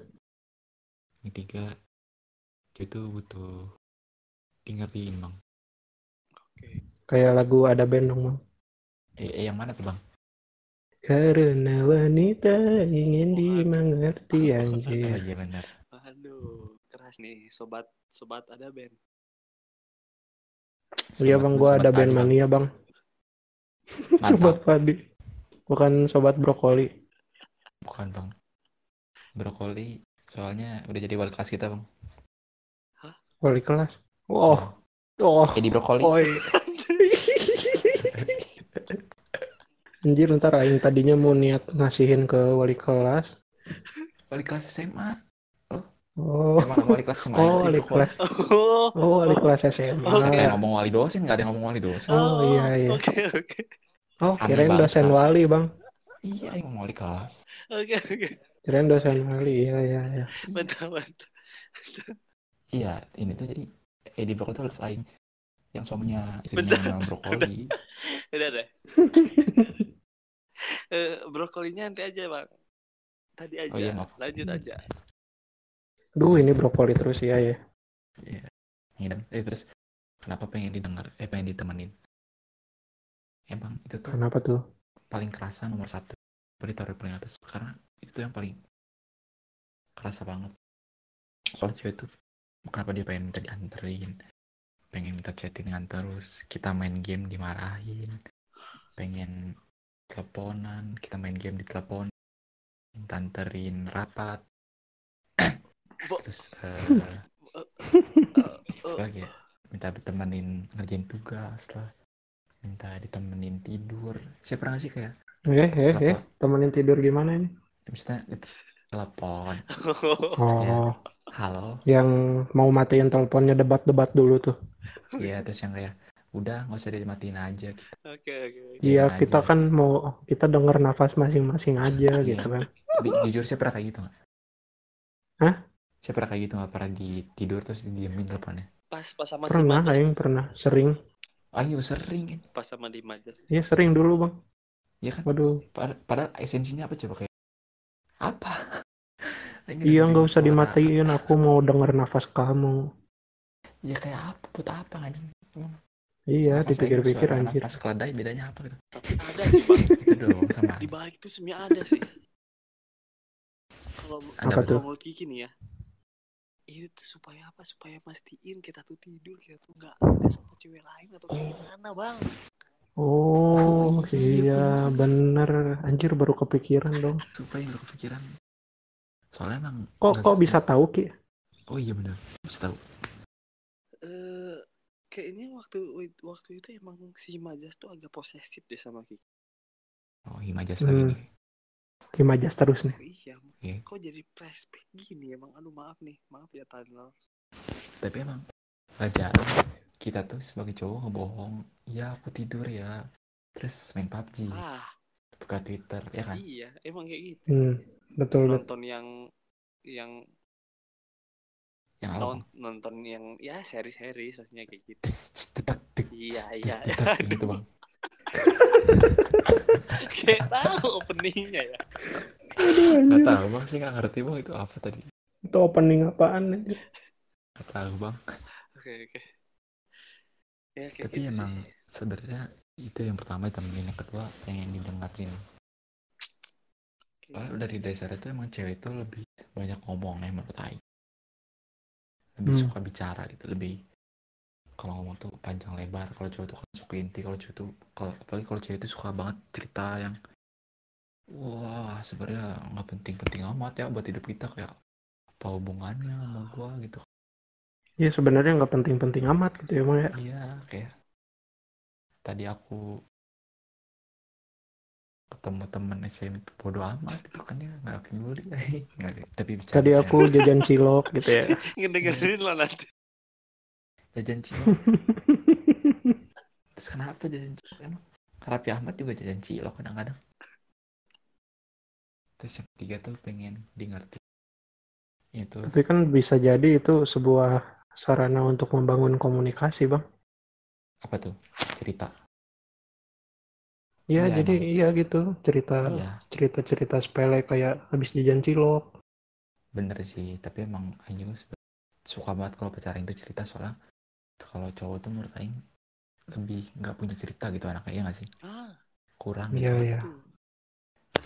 Yang tiga cewek itu butuh diingetin bang. oke Kayak lagu ada band dong bang. Eh, eh yang mana tuh bang? Karena wanita ingin dimengerti Oh anjir. iya benar. aduh keras nih sobat sobat ada band Iya bang, gua ada band Bang. mania bang. Sobat Mantap. Padi. Bukan sobat brokoli. Bukan bang. Brokoli soalnya udah jadi wali kelas kita bang. Wali kelas. Oh, oh, Jadi brokoli. oi. Anjir ntar aing tadinya mau niat ngasihin ke wali kelas. Wali kelas SMA. Oh, Emang wali kelas SMA. oh wali kelas. oh Oh wali kelas SMA. Siapa yang ngomong wali dosen? Gak ada yang ngomong wali dosen. Oh, iya, iya. oke oke Oh Aneh kirain dosen kelas. wali bang. Iya, yang ngomong wali kelas. oke oke Kirain dosen wali. Iya iya iya. mantap mantap Iya, ini tuh jadi Edi Brokoli tuh harus aing yang suaminya istrinya Bentar. memang brokoli. udah deh Eh, brokolinya nanti aja bang tadi aja Oh iya, maaf. lanjut aja Duh ini brokoli terus ya ya. Iya. Ngidam. Eh terus kenapa pengen didengar? Eh pengen ditemenin? Emang itu tuh Kenapa tuh? paling kerasa nomor satu. Taruh paling atas karena itu tuh yang paling kerasa banget. Soal cewek tuh kenapa dia pengen minta dianterin, pengen minta chattingan terus, kita main game dimarahin, pengen teleponan, kita main game di telepon, minta anterin rapat, terus eh, Eh, apa lagi ya? Minta ditemenin ngerjain tugas lah. Minta ditemenin tidur. Saya pernah sih kayak Eh eh eh Kenapa? temenin tidur gimana ini? misalnya telepon Oh, halo yang mau matiin teleponnya debat-debat dulu tuh. iya terus yang kayak udah nggak usah dimatiin aja Oke oke. oke. Iya, Biarin kita aja. kan mau kita denger nafas masing-masing aja Iya. gitu kan. tapi jujur saya pernah kayak gitu nggak Hah? saya pernah kayak gitu nggak pernah di tidur terus didiemin teleponnya Pas pas sama si Pernah, Majas. aing pernah, sering. ayo sering Pas sama di Majas. Iya, sering dulu, Bang. ya kan Waduh. Pad- padahal esensinya apa coba kayak apa Iya, nggak usah suara. dimatiin. Aku mau denger nafas kamu. ya kayak apa buat apa anjing Iya, dipikir-pikir anjir. nafas keledai bedanya apa gitu ada sih bang. itu dong sama Di balik itu sebenarnya ada sih. Kalau Ada Apa tuh? kalau Kiki nih ya. Itu tuh supaya apa? Supaya mastiin kita tuh tidur kita tuh nggak nggak sama cewek lain atau kayak gimana bang? Oh, Oh, iya, iya, bener. Anjir, baru kepikiran dong. supaya nggak kepikiran soalnya emang Kok kok bisa tahu, Ki? oh iya bener bisa tahu Eh kayaknya waktu waktu itu emang si Majas tuh agak posesif deh sama Kiki. oh himajas lagi Hmm. nih Kimajas terus nih. Iya. Iya. Kok jadi flashback gini emang? Aduh maaf nih, maaf ya Tanel. tapi emang gak jarang kita tuh sebagai cowok ngebohong ya aku tidur ya terus main PUBG Ah buka Twitter ya kan iya, emang kayak gitu. Hmm, betul, betul. Nonton yang yang yang apa non, nonton yang ya seri-seri maksudnya kayak gitu. Dek, Iya, iya. detak, gitu bang kayak tahu openingnya ya. nggak tahu bang sih nggak ngerti bang itu apa tadi Itu opening apaan? nggak tahu bang Oke oke. Ya kayak tapi gitu emang sih. sebenarnya itu yang pertama temenin yang kedua pengen didengerin Oke. Soalnya dari dasarnya tuh emang cewek itu lebih banyak ngomongnya menurut Aing lebih Hmm. suka bicara gitu lebih kalau ngomong tuh panjang lebar kalau cowok tuh kan suka inti kalau cewek tuh kalau apalagi kalau cewek itu suka banget cerita yang wah sebenarnya nggak penting-penting amat ya buat hidup kita kayak apa hubungannya sama gua gitu Iya, sebenarnya nggak penting-penting amat gitu ya, Bang ya. iya kayak tadi aku ketemu temen SMP bodo amat gitu kan ya nggak peduli tapi bicara Tadi aku jajan cilok gitu ya. Ngedengerin lo nanti. jajan cilok terus kenapa jajan cilok emang Raffi Ahmad juga jajan cilok kadang-kadang terus yang ketiga tuh pengen di ngerti itu Tapi kan bisa jadi itu sebuah sarana untuk membangun komunikasi, Bang. apa tuh cerita Iya, Iya, jadi emang. iya gitu, cerita iya cerita-cerita sepele kayak habis jajan cilok. bener sih tapi emang sebe- suka banget kalau pacaran itu cerita soalnya kalau cowok tuh menurut Aing lebih nggak punya cerita gitu anaknya ya nggak sih Ah, kurang Iya, gitu iya.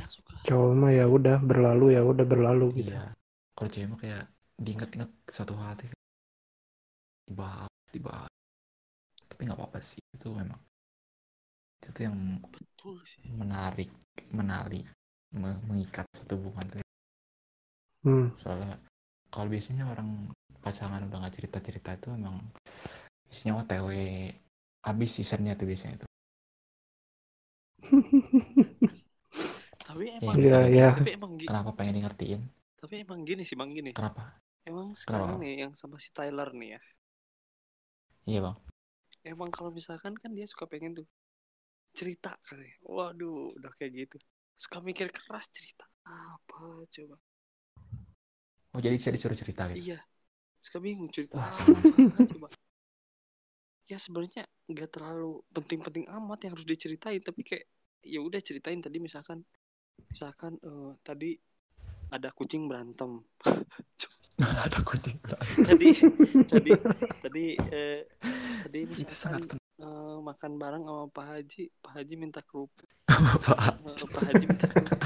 suka. Cowok mah ya udah berlalu ya udah berlalu gitu. iya kalau cewek mah kayak diinget-inget satu hal tuh dibahas dibahas tapi nggak apa-apa sih itu memang itu tuh yang Betul sih. menarik menali me- mengikat suatu hubungan tuh. Hmm. soalnya kalau biasanya orang pasangan udah nggak cerita cerita itu emang isinya otw habis seasonnya tuh biasanya Tapi Iya, emang Iya, iya. tapi emang gi- kenapa pengen ngertiin tapi emang gini sih bang gini. kenapa Emang sekarang Kenapa? nih yang sama si Tyler nih ya. Iya bang Emang kalau misalkan kan dia suka pengen tuh cerita kali. Waduh, udah kayak gitu. Suka mikir keras cerita apa coba. oh jadi saya disuruh cerita gitu Iya. Suka bingung cerita Wah, apa coba. Ya sebenarnya nggak terlalu penting-penting amat yang harus diceritain tapi kayak ya udah ceritain tadi misalkan misalkan eh, tadi ada kucing berantem. ada kucing tadi tadi tadi eh, tadi itu misalkan sangat penting eh, makan bareng sama Pak Haji, Pak Haji minta kerupuk. pak Eh, Pak Haji minta kerupuk.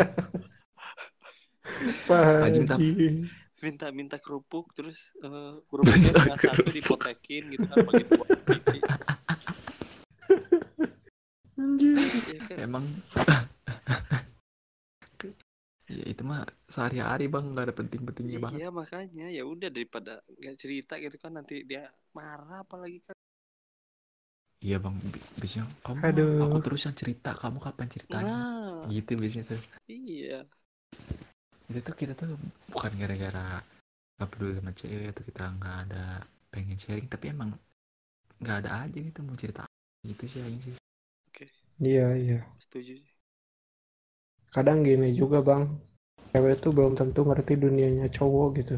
Pak Haji minta- Haji. minta minta kerupuk terus eh, kerupuknya tinggal satu dipotekin gitu kan bagi dua. Anjir. Ya kan? emang ya itu mah sehari-hari bang. Nggak ada penting-pentingnya banget. Iya makanya. Ya udah daripada nggak cerita gitu kan nanti dia marah apalagi kan. iya bang. Bi- biasanya kamu Aduh. aku terus yang cerita. Kamu kapan ceritanya? Nah, gitu biasanya tuh. Iya. itu tuh kita tuh bukan gara-gara nggak peduli sama cewek atau kita nggak ada pengen sharing tapi emang nggak ada aja gitu mau cerita. Itu sih aing sih Iya, iya. setuju sih Kadang gini juga, Bang. Cewek tuh belum tentu ngerti dunianya cowok gitu.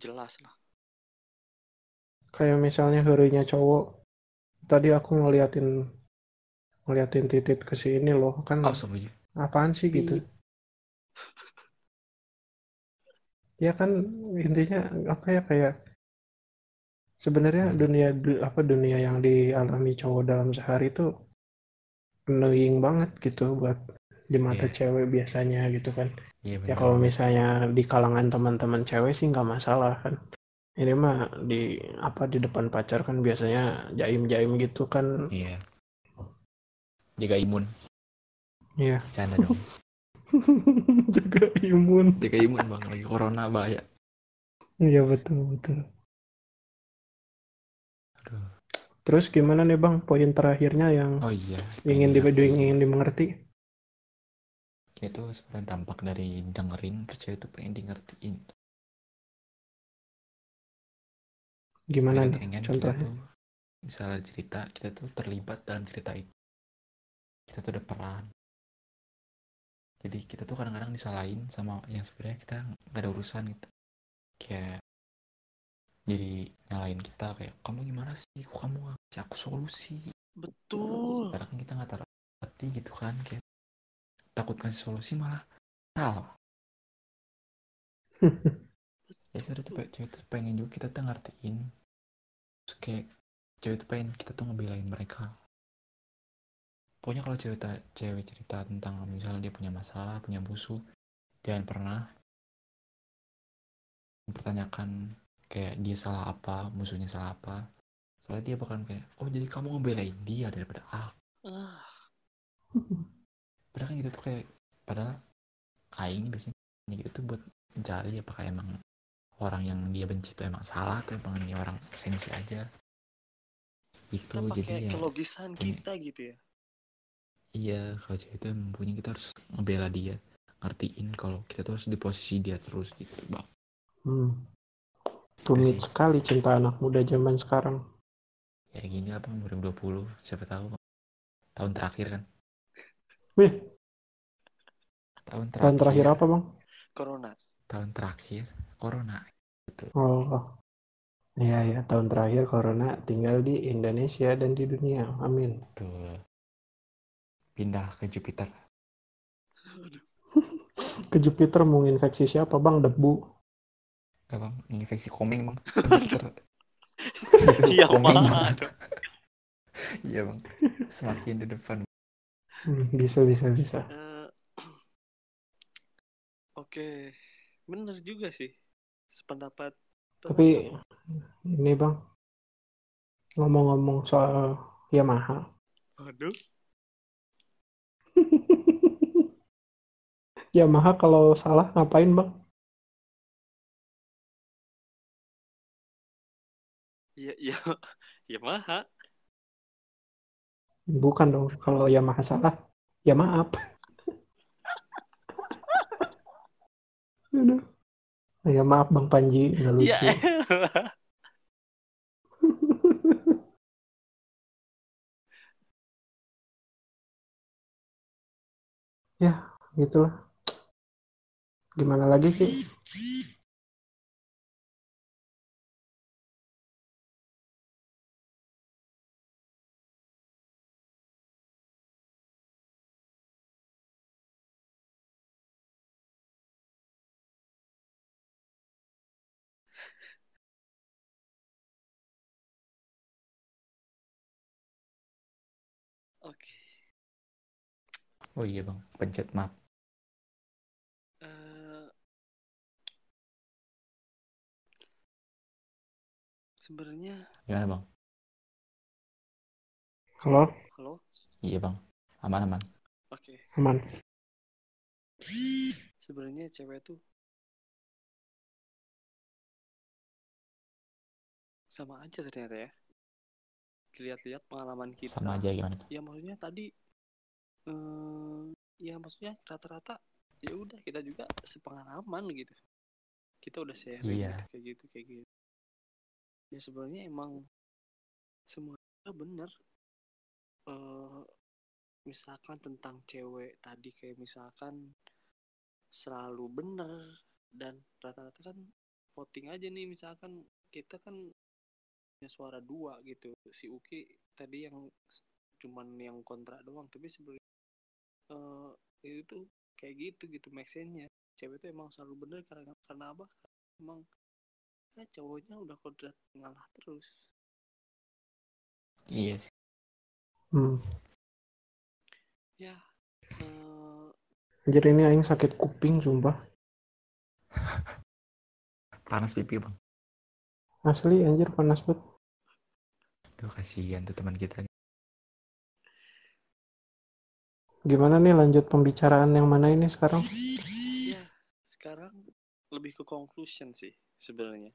jelas lah Kayak misalnya harinya cowok. Tadi aku ngeliatin ngeliatin titit ke sini loh. Kan oh apaan sih gitu. Ya kan intinya apa ya kayak sebenarnya dunia du- apa dunia yang dialami cowok dalam sehari itu annoying banget gitu buat di mata Iya. cewek biasanya gitu kan. iya Ya kalau misalnya di kalangan teman-teman cewek sih nggak masalah kan. Ini mah di apa di depan pacar kan biasanya jaim-jaim gitu kan. iya jaga imun Iya. canda dong Juga imun. jaga imun bang lagi corona bahaya Iya betul betul. aduh Terus gimana nih Bang poin terakhirnya yang oh iya ingin di pengen ingin dimengerti? Itu sebenarnya dampak dari dengerin percaya itu pengen di ngertiin Gimana Pengen- nih pengen kita contohnya? tuh misalnya cerita kita tuh terlibat dalam cerita itu. Kita tuh ada peran. Jadi kita tuh kadang-kadang disalahin sama yang sebenarnya kita nggak ada urusan gitu. Kayak jadi nyalain kita kayak kamu gimana sih? Kok kamu nggak kasih aku solusi? Betul. Kadang kita nggak taruh hati gitu kan kayak takut kasih solusi malah salah. Ya sudah tuh cewek tuh pengen juga kita tuh ngertiin. Terus kayak cewek tuh pengen kita tuh ngebelain mereka. Pokoknya kalau cerita cewek cerita tentang misalnya dia punya masalah punya musuh jangan pernah mempertanyakan kayak dia salah apa musuhnya salah apa. Soalnya dia bakalan kayak oh jadi kamu ngebelain dia daripada aku. Ah padahal kan gitu tuh kayak padahal aing biasanya gitu tuh buat mencari apakah emang orang yang dia benci itu emang salah atau emang ini orang sensi aja itu kita jadi pakai ya kelogisan punya- kita gitu ya iya kalau cewek itu emang punya kita harus ngebela dia ngertiin kalau kita tuh harus di posisi dia terus gitu bang Hmm. Rumit sih. sekali cinta anak muda zaman sekarang. ya gini lah bang 2020 siapa tahu Bang. tahun terakhir kan Wih, tahun terakhir tahun terakhir apa Bang? corona tahun terakhir corona Oh, oh. Iya ya, tahun terakhir corona tinggal di Indonesia dan di dunia. Amin. tuh pindah ke Jupiter Ke Jupiter mau infeksi siapa Bang? Debu. Gak bang, infeksi komeng bang. Jupiter. iya Bang. Iya bang. Semakin di depan. Hmm, bisa bisa bisa. Eh, oke bener juga sih sependapat Tapi ini Bang, ngomong-ngomong soal Yamaha. aduh Yamaha kalau salah ngapain Bang? iya ya maha Bukan dong, kalau Yamaha salah, ya maaf. Aduh. Ya maaf Bang Panji, nggak lucu. ya elah. Gitulah. Gimana lagi sih? Oke Oh iya bang, pencet maaf. Eh, sebenarnya Gimana bang? Halo, halo Iya bang, aman aman. oke aman. sebenarnya cewek tuh sama aja ternyata ya lihat-lihat pengalaman kita. Sama aja gimana? Ya maksudnya tadi eh ya maksudnya rata-rata ya udah kita juga sepengalaman gitu. Kita udah sharing Iya. gitu, kayak gitu kayak gitu. Ya sebenarnya emang semuanya bener. Eh misalkan tentang cewek tadi kayak misalkan selalu bener dan rata-rata kan voting aja nih misalkan kita kan suara dua gitu si Uki tadi yang cuman yang kontra doang tapi sebenarnya eh itu tuh kayak gitu gitu make sense-nya cewek tuh emang selalu bener karena karena apa karena emang ya cowoknya udah kodrat ngalah terus Iya sih. Hmm. ya eh Anjir ini aing sakit kuping sumpah. Panas pipi bang. Asli anjir panas banget. Duh kasihan tuh teman kita. Gimana nih lanjut pembicaraan yang mana ini sekarang? ya sekarang lebih ke conclusion sih sebenarnya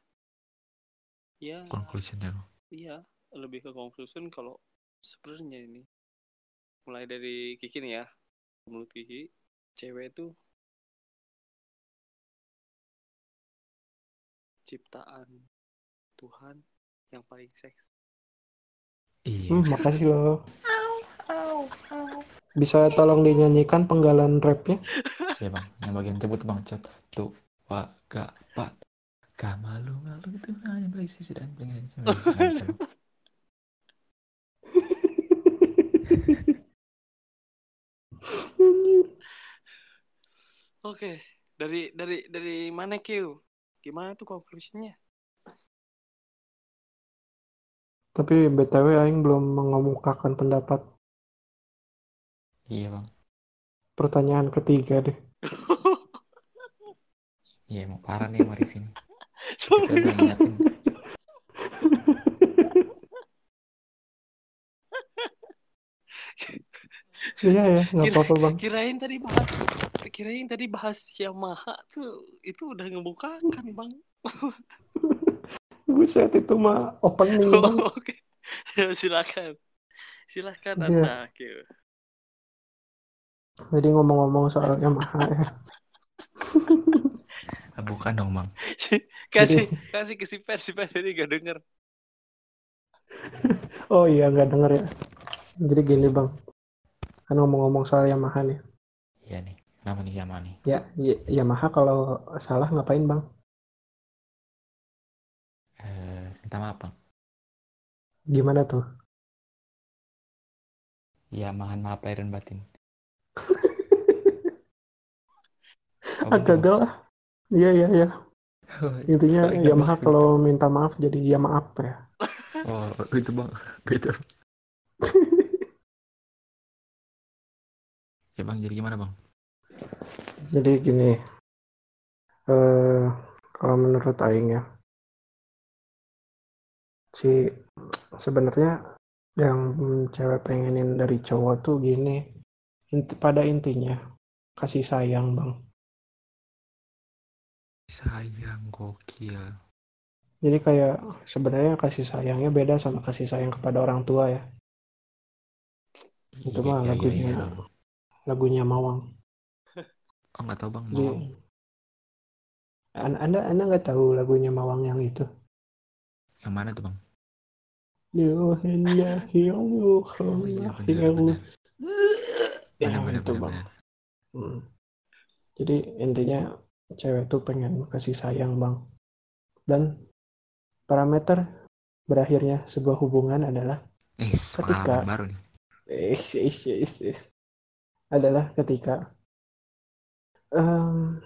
ya Conclusionnya. iya lebih ke conclusion kalau sebenarnya ini mulai dari Kiki nih ya menurut Kiki cewek itu ciptaan Tuhan yang paling seks Iya. Hmm, makasih loh. Bisa tolong dinyanyikan penggalan rapnya? Ya bang, yang bagian sebut bang. Cat tuh pak gak pak gak malu malu itu hanya baik sisi dan pengen oke dari dari dari mana Q? Gimana tuh conclusionnya Tapi BTW aing belum mengemukakan pendapat. Iya bang, Pertanyaan ketiga deh. iya emang parah nih sama Rifin. Kita sorry udah. Iya ya, nggak Kira- apa-apa bang. kirain tadi bahas kirain tadi bahas Yamaha tuh itu udah ngebukakan bang Buset itu mah opening. Oh, oke Ya, silakan silakan anda Q Jadi ngomong-ngomong soal Yamaha ya. Bukan dong bang. kasih kasih ke si Per si Per tadi gak denger Oh iya nggak denger ya. Jadi gini bang. Kan ngomong-ngomong soal Yamaha nih. Iya nih, kenapa nih Yama nih? Ya, Y- Yamaha kalau salah ngapain bang? Minta maaf bang. Gimana tuh? Yamaha maaf lahir dan batin. Oh, Agak gitu, Bang. lah. Iya iya iya. Intinya Paling Yamaha gampang. kalau minta maaf jadi ya maaf ya. Oh itu bang, beda. ya bang, jadi gimana bang? Jadi gini. Eh kalau menurut Aing ya. Si sebenarnya yang cewek pengenin dari cowok tuh gini. Inti, pada intinya kasih sayang bang. Sayang gokil. Jadi kayak sebenarnya kasih sayangnya beda sama kasih sayang kepada orang tua ya. Itu mah lagunya. dong. Lagunya Mawang. Oh nggak tahu bang, Jadi, mau. An- anda anda nggak tahu lagunya Mawang yang itu? Yang mana tuh bang? Itu bang. Hmm. Jadi intinya cewek tuh pengen kasih sayang bang. Dan parameter berakhirnya sebuah hubungan adalah Eh, Ketika- baru nih. eh, is, is, is. adalah ketika em,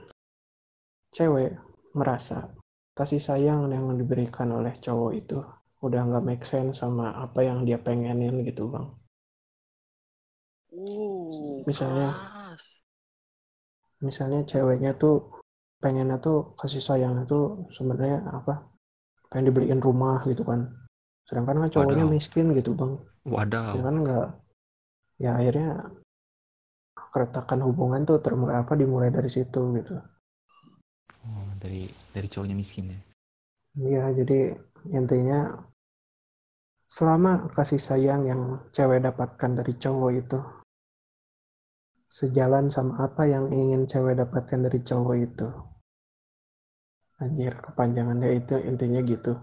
cewek merasa kasih sayang yang diberikan oleh cowok itu udah nggak make sense sama apa yang dia pengenin gitu bang. uh Misalnya. keras. misalnya ceweknya tuh pengennya tuh kasih sayangnya tuh sebenarnya apa pengen dibeliin rumah gitu kan sedangkan kan cowoknya miskin gitu bang Wadaw. ya kan nggak ya akhirnya keretakan hubungan tuh termulai apa dimulai dari situ gitu Oh, dari dari cowoknya miskin ya. Iya jadi intinya selama kasih sayang yang cewek dapatkan dari cowok itu sejalan sama apa yang ingin cewek dapatkan dari cowok itu. Anjir, kepanjangannya itu intinya gitu.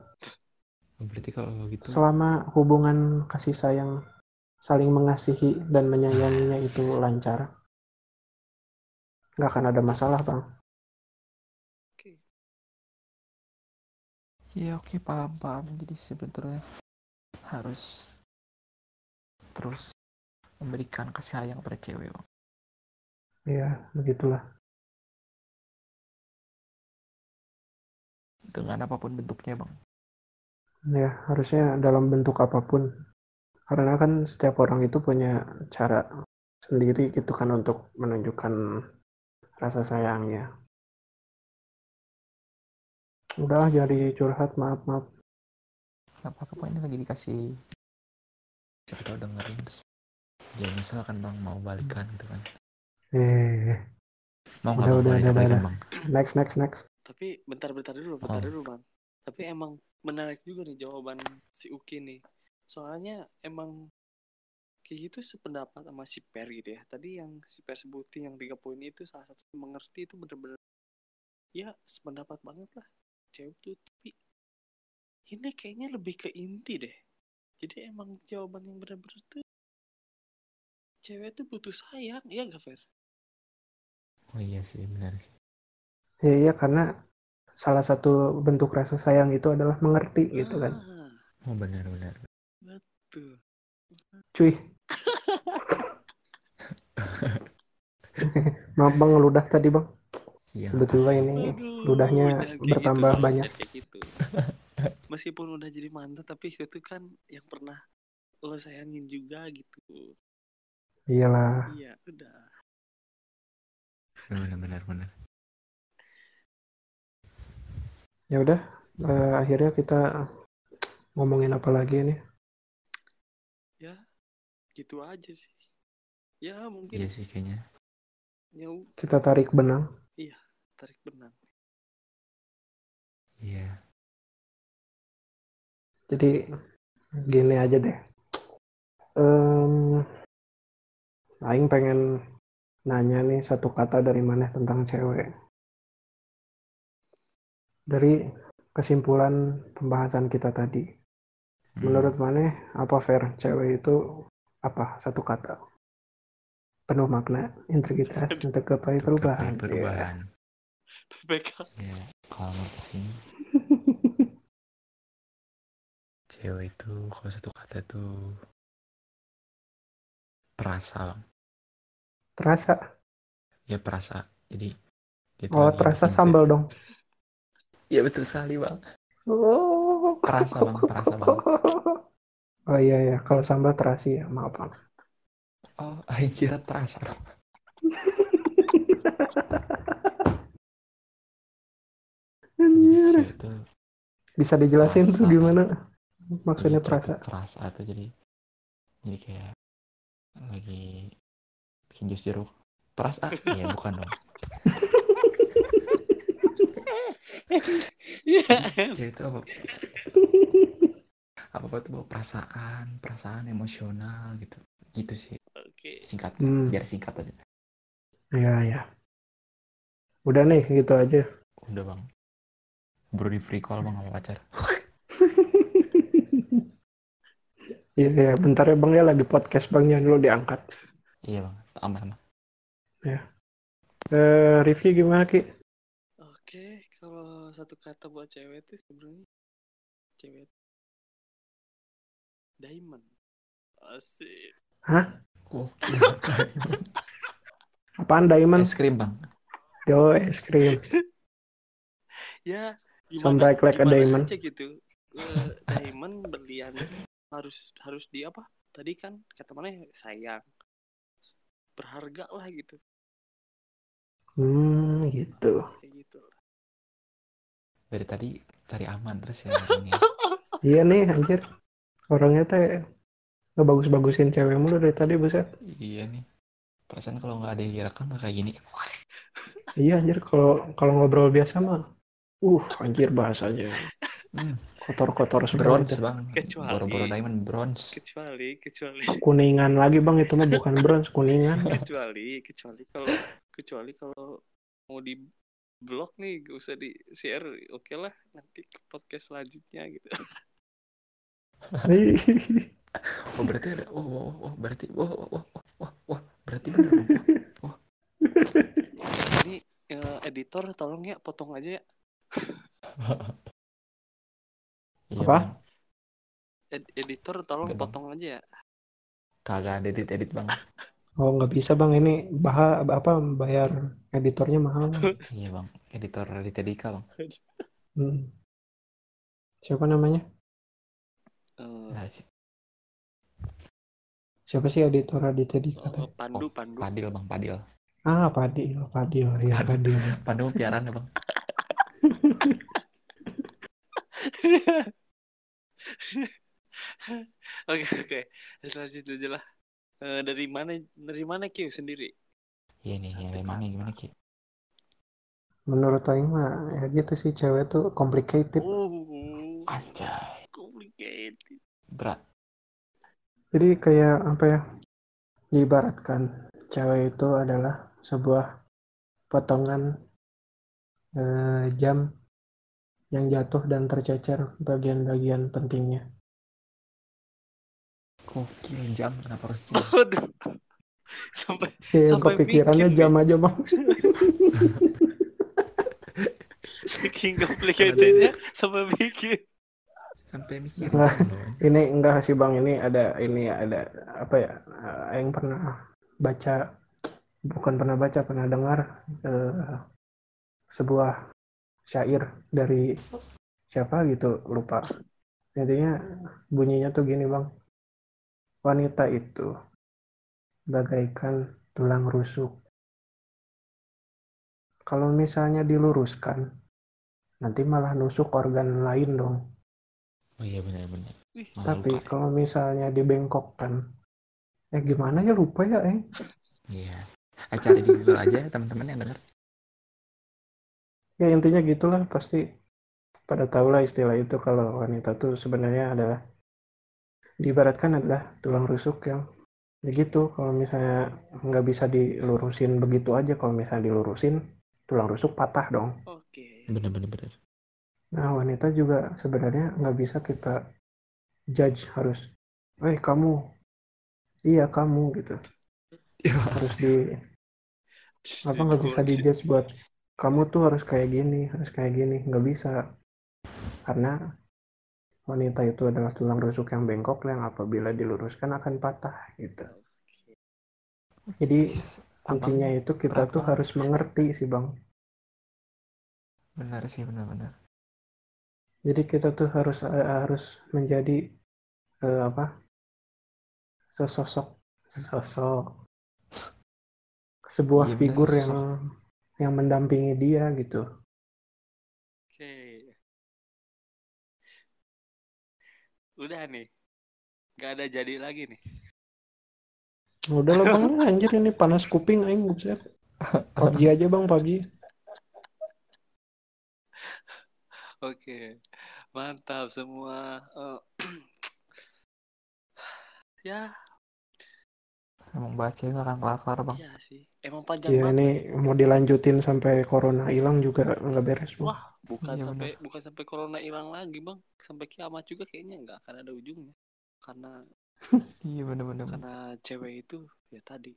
Berarti kalau gitu Selama hubungan kasih sayang saling mengasihi dan menyayanginya itu lancar, nggak akan ada masalah, Bang. Oke. Ya oke paham paham jadi sebetulnya harus terus memberikan kasih sayang pada cewek bang. Ya, begitulah. dengan apa pun bentuknya bang. Ya, harusnya dalam bentuk apa pun. Karena kan setiap orang itu punya cara sendiri gitu kan untuk menunjukkan rasa sayangnya. Udah jadi curhat, maaf, maaf. Apa-apa Pak, ini lagi dikasih siapa tahu dengerin terus ya misal kan bang mau balikan gitu kan Eh, mau Udah, udah, udah, balikan udah. bang next, next, next. Tapi bentar-bentar dulu, bentar Oh. dulu bang. Tapi emang menarik juga nih jawaban si Uki nih. Soalnya emang kayak gitu sependapat sama si Per gitu ya. Tadi yang si Per sebutin yang tiga poin itu salah satu yang mengerti itu bener-bener ya sependapat banget lah cewek tuh. Tapi ini kayaknya lebih ke inti deh. Jadi emang jawaban yang bener-bener tuh cewek tuh butuh sayang, iya gak Fer? oh iya sih benar sih Ya, iya, karena salah satu bentuk rasa sayang itu adalah mengerti gitu kan. Ah, oh benar benar betul. Cuy. Maaf bang, ludah tadi bang. iya Kebetulan ini Aduh, ludahnya gitu bertambah dong, banyak. kayak gitu. Meskipun udah jadi mantan tapi itu kan yang pernah lo sayangin juga gitu. Iyalah. Iya, udah. benar benar benar Ya udah, eh, akhirnya kita ngomongin apa lagi nih? Ya, gitu aja sih. Ya, mungkin iya sih kayaknya ya Kita tarik benang. tarik benang. iya Jadi gini aja deh. Em, Aing pengen nanya nih satu kata dari mana tentang cewek. Dari kesimpulan pembahasan kita tadi. Hmm. Menurut mana apa fair cewek itu apa satu kata? Penuh makna, integritas, untuk Untuk perubahan. perubahan PPK. ya kalau menurut ini cewek itu kalau satu kata tuh perasa bang Terasa. ya perasa jadi Oh, terasa bikin sambal dong. iya betul sekali bang Oh. Perasa, Bang, perasa, Bang. Oh iya ya, kalau sambal terasi ya, maaf bang. oh aing kira terasa Anjir. Cewek itu Bisa dijelasin tuh Perasa. gimana maksudnya jadi cewek terasa? tuh perasa tuh jadi jadi kayak lagi bikin jus jeruk perasa iya bukan dong Iya. itu apa apa apa tuh bawa perasaan perasaan emosional gitu gitu sih Oke. singkat Hmm. biar singkat aja Iya ya. Udah nih gitu aja. udah bang baru di free call bang sama pacar Iya ya, bentar ya bang ya lagi podcast bang jangan dulu diangkat. iya bang aman aman Eh, Rifki gimana ki? Oke, kalau satu kata buat cewek itu sebenarnya cewek diamond. Asik. Hah? Oke. Apaan diamond? es krim bang Yo es krim. Ya, gimana, like like a diamond. aja gitu. Eh, diamond berlian harus harus di apa? Tadi kan kata mana ya, sayang. Berharga lah gitu. Hmm gitu. Kayak gitu. dari tadi cari aman terus ya Iya nih anjir. Orangnya teh ngebagus-bagusin cewek mulu dari tadi buset. iya nih perasaan kalau nggak ada yang direkam nggak kayak gini Iya anjir kalau kalau ngobrol biasa mah. Uh anjir bahasanya. Hmm, kotor-kotor semua bronze itu. bang. Kecuali- boro-boro diamond bronze. Kecuali kecuali. Kuningan lagi bang itu mah bukan bronze kuningan. Kecuali kecuali kalau kecuali kalau mau di blog nih gak usah di share oke lah nanti ke podcast selanjutnya gitu. Oh berarti ada oh, oh, oh, oh berarti oh, oh, oh, oh, oh, wah berarti bener dong ini eh, editor tolong ya potong aja ya Iya, Apa? Bang. Ed- editor tolong Bang. potong aja ya. Kagak ada edit edit bang. Oh nggak bisa bang. Ini bah apa bayar editornya mahal. Iya bang. Editor Raditya Dika bang. Hmm. siapa namanya? Nah, si- siapa sih editor Raditya Dika teh? pandu pandu. Padil bang Padil. Ah Padil. Padil ya Padil. Padil. Piaraan ya bang oke oke. Selanjutnya aja lah. Eh, dari mana dari mana Q sendiri? Iya nih Satu yang mana gimana ki menurut Aing mah ya gitu sih cewek tuh complicated. Oh anjay. Complicated. Berat. Jadi kayak apa ya diibaratkan cewek itu adalah sebuah potongan eh, jam yang jatuh dan tercecer bagian-bagian pentingnya. Gokil jam kenapa harus jam? Waduh. sampai Ya, yang Sampai kepikirannya mikir jam aja bang. Saking complicatednya sampai bikin sampai mikir. Nah. ini enggak sih bang. Ini ada ini ada apa ya eh, yang pernah baca bukan pernah baca pernah dengar eh, sebuah syair dari siapa gitu lupa. Intinya bunyinya tuh gini bang. Wanita itu bagaikan tulang rusuk. Kalau misalnya diluruskan nanti malah nusuk organ lain dong. Oh iya benar-benar tapi luka kalau misalnya dibengkokkan, eh gimana ya lupa ya, eh? iya. Eh, cari di Google aja teman-teman yang denger Ya intinya gitulah pasti pada tahu lah istilah itu kalau wanita tuh sebenarnya adalah diibaratkan adalah tulang rusuk yang begitu. Kalau misalnya nggak bisa dilurusin begitu aja kalau misalnya dilurusin tulang rusuk patah dong. oke. Bener-bener bener Nah wanita juga sebenarnya nggak bisa kita judge harus, eh kamu, iya kamu gitu. Harus di apa nggak bisa dijudge buat kamu tuh harus kayak gini harus kayak gini nggak bisa. Karena wanita itu adalah tulang rusuk yang bengkok yang apabila diluruskan akan patah gitu. Jadi kuncinya itu kita berat tuh banget. harus mengerti sih bang. Benar sih benar-benar jadi kita tuh harus eh, harus menjadi eh, apa? Sesosok sesosok. Sebuah benar, figur sesosok. yang yang mendampingi dia gitu. Oke. Udah nih. Nggak ada jadi lagi nih. Udah lah bang. Anjir ini panas kuping aing buset. PUBG aja bang PUBG Oke, mantap semua. Eh, ya, emang baca nggak akan kelar-kelar bang iya sih. Emang panjang ya banget. ini mau dilanjutin sampai corona hilang juga nggak beres bang Wah, bukan Iya, sampai bukan sampai corona hilang lagi, Bang. Sampai kiamat juga kayaknya nggak akan ada ujungnya. Karena iya bener-bener karena cewek itu ya tadi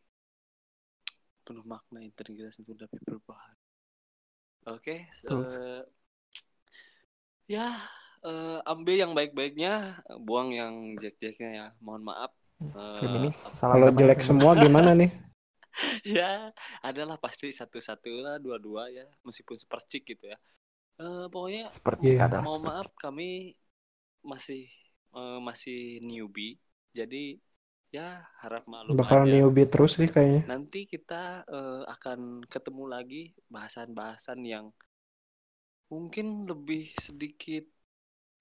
penuh makna integritas itu tapi berbahaya. Oke, Betul. eh, ya eh, ambil yang baik-baiknya, buang yang jelek-jeleknya ya. Mohon maaf. Eh, feminis salam kalau jelek feminis. semua gimana nih? Ya adalah pasti satu-satu lah dua-dua ya meskipun sepercik gitu ya. Eh, pokoknya seperti adalah mohon seperti maaf kami masih eh, masih newbie. Jadi ya harap maklum bakal aja. newbie terus sih kayaknya. Nanti kita eh, akan ketemu lagi bahasan-bahasan yang mungkin lebih sedikit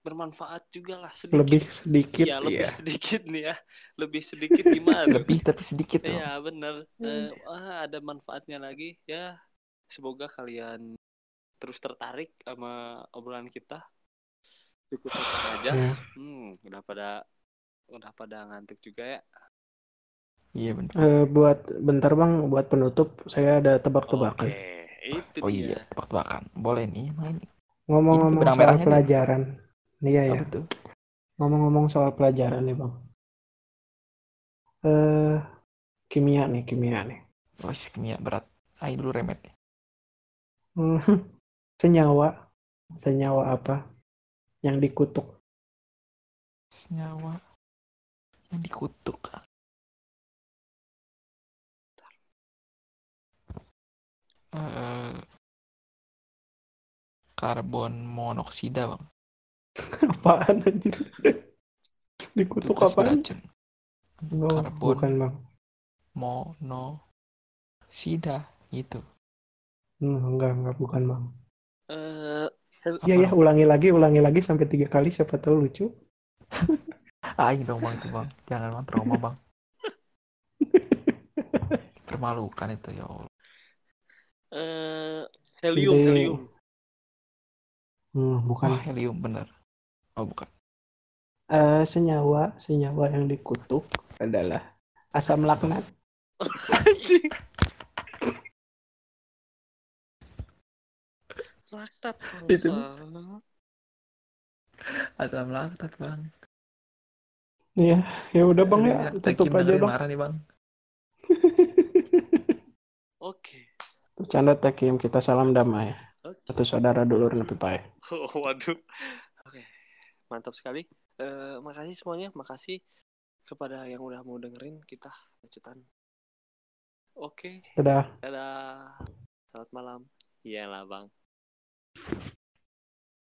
bermanfaat juga lah sedikit lebih sedikit Iya, lebih ya sedikit nih ya lebih sedikit gimana lebih tapi sedikit dong Iya bener Hmm. Eh, wah, ada manfaatnya lagi ya semoga kalian terus tertarik sama obrolan kita cukup aja Ya. hmm udah pada udah pada ngantuk juga ya Iya bener. Eh, buat bentar bang, buat penutup saya ada oke tebak-tebakan. itu Oh dia iya, tebak-tebakan. Boleh nih main. Ngomong-ngomong soal pelajaran, iya ya. Ngomong-ngomong soal pelajaran nih bang. Eh, kimia nih, kimia nih. Oh, kimia berat. Ayo dulu remet. Hmm, senyawa, senyawa apa yang dikutuk? Senyawa yang dikutuk. Eh, karbon monoksida bang. Apaan anjir? Dikutuk gas apaan? beracun. Oh, Karbon bukan bang. monosida itu. Hmm, enggak, enggak, bukan bang. eh hel- Iya ya, Apa? ulangi lagi, ulangi lagi sampai tiga kali siapa tahu lucu. Ayo dong bang itu bang. Jangan bang trauma bang. Permalukan itu ya Allah. eh, helium Ide. helium Hmm, bukan. Wah helium bener. Oh bukan. Eh, senyawa, senyawa yang dikutuk adalah asam laknat. Anjing. Laktat Itu. Asam laktat bang. Iya, ya udah bang ya, Aduh, tutup aja bang. marah nih bang. Oke. Bercanda Tekim, kita salam damai. Oke. Satu saudara dulur nepi pae. Oh, waduh. Mantap sekali. Eh, makasih semuanya. Makasih kepada yang udah mau dengerin kita lanjutan. Oke. Dadah. Dadah. Selamat malam. Iyalah, Bang.